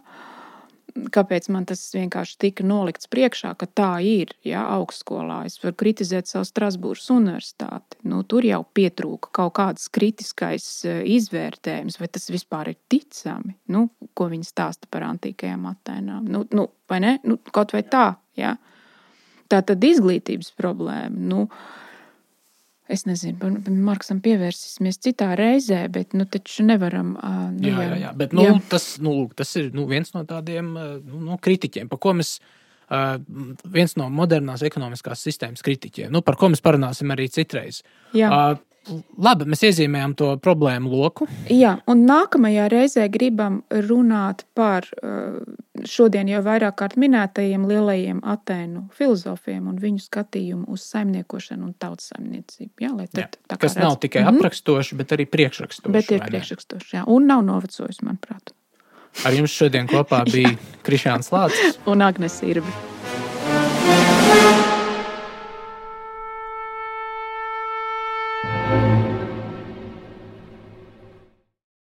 Kāpēc man tas vienkārši tika nolikts priekšā, ka tā ir ja, augstskolā? Es varu kritizēt savu Strasbūras universitāti. Nu, tur jau pietrūka kaut kāds kritiskais eh, izvērtējums, vai tas vispār ir ticami, nu, ko viņi stāsta par antīkajām attēlām. Nu, nu, vai ne? Nu, kaut vai tā. Ja. Tā tad izglītības problēma. Nu, Es nezinu, Marksam pievērsīsimies citā reizē, bet nu taču nevaram. Nu, Jā, jā, jā. Bet, nu, jā. Tas, nu, tas ir nu, viens no tādiem nu, no kritiķiem, par ko mēs viens no modernās ekonomiskās sistēmas kritiķiem, nu, par ko mēs parunāsim arī citreiz. Jā. Uh, Labi, mēs iezīmējam to problēmu loku. Jā, un nākamajā reizē gribam runāt par šodien jau vairāk kārt minētajiem lielajiem Atēnu filozofiem un viņu skatījumu uz saimniekošanu un tautssaimniecību. Jā, tad, jā, kas redz. nav tikai mm -hmm. aprakstoši, bet arī priekšrakstoši. Bet ir priekšrakstoši, jā, un nav novecojis, manuprāt. Ar jums šodien kopā bija Krišāns Lācis un Agnēs Irbi.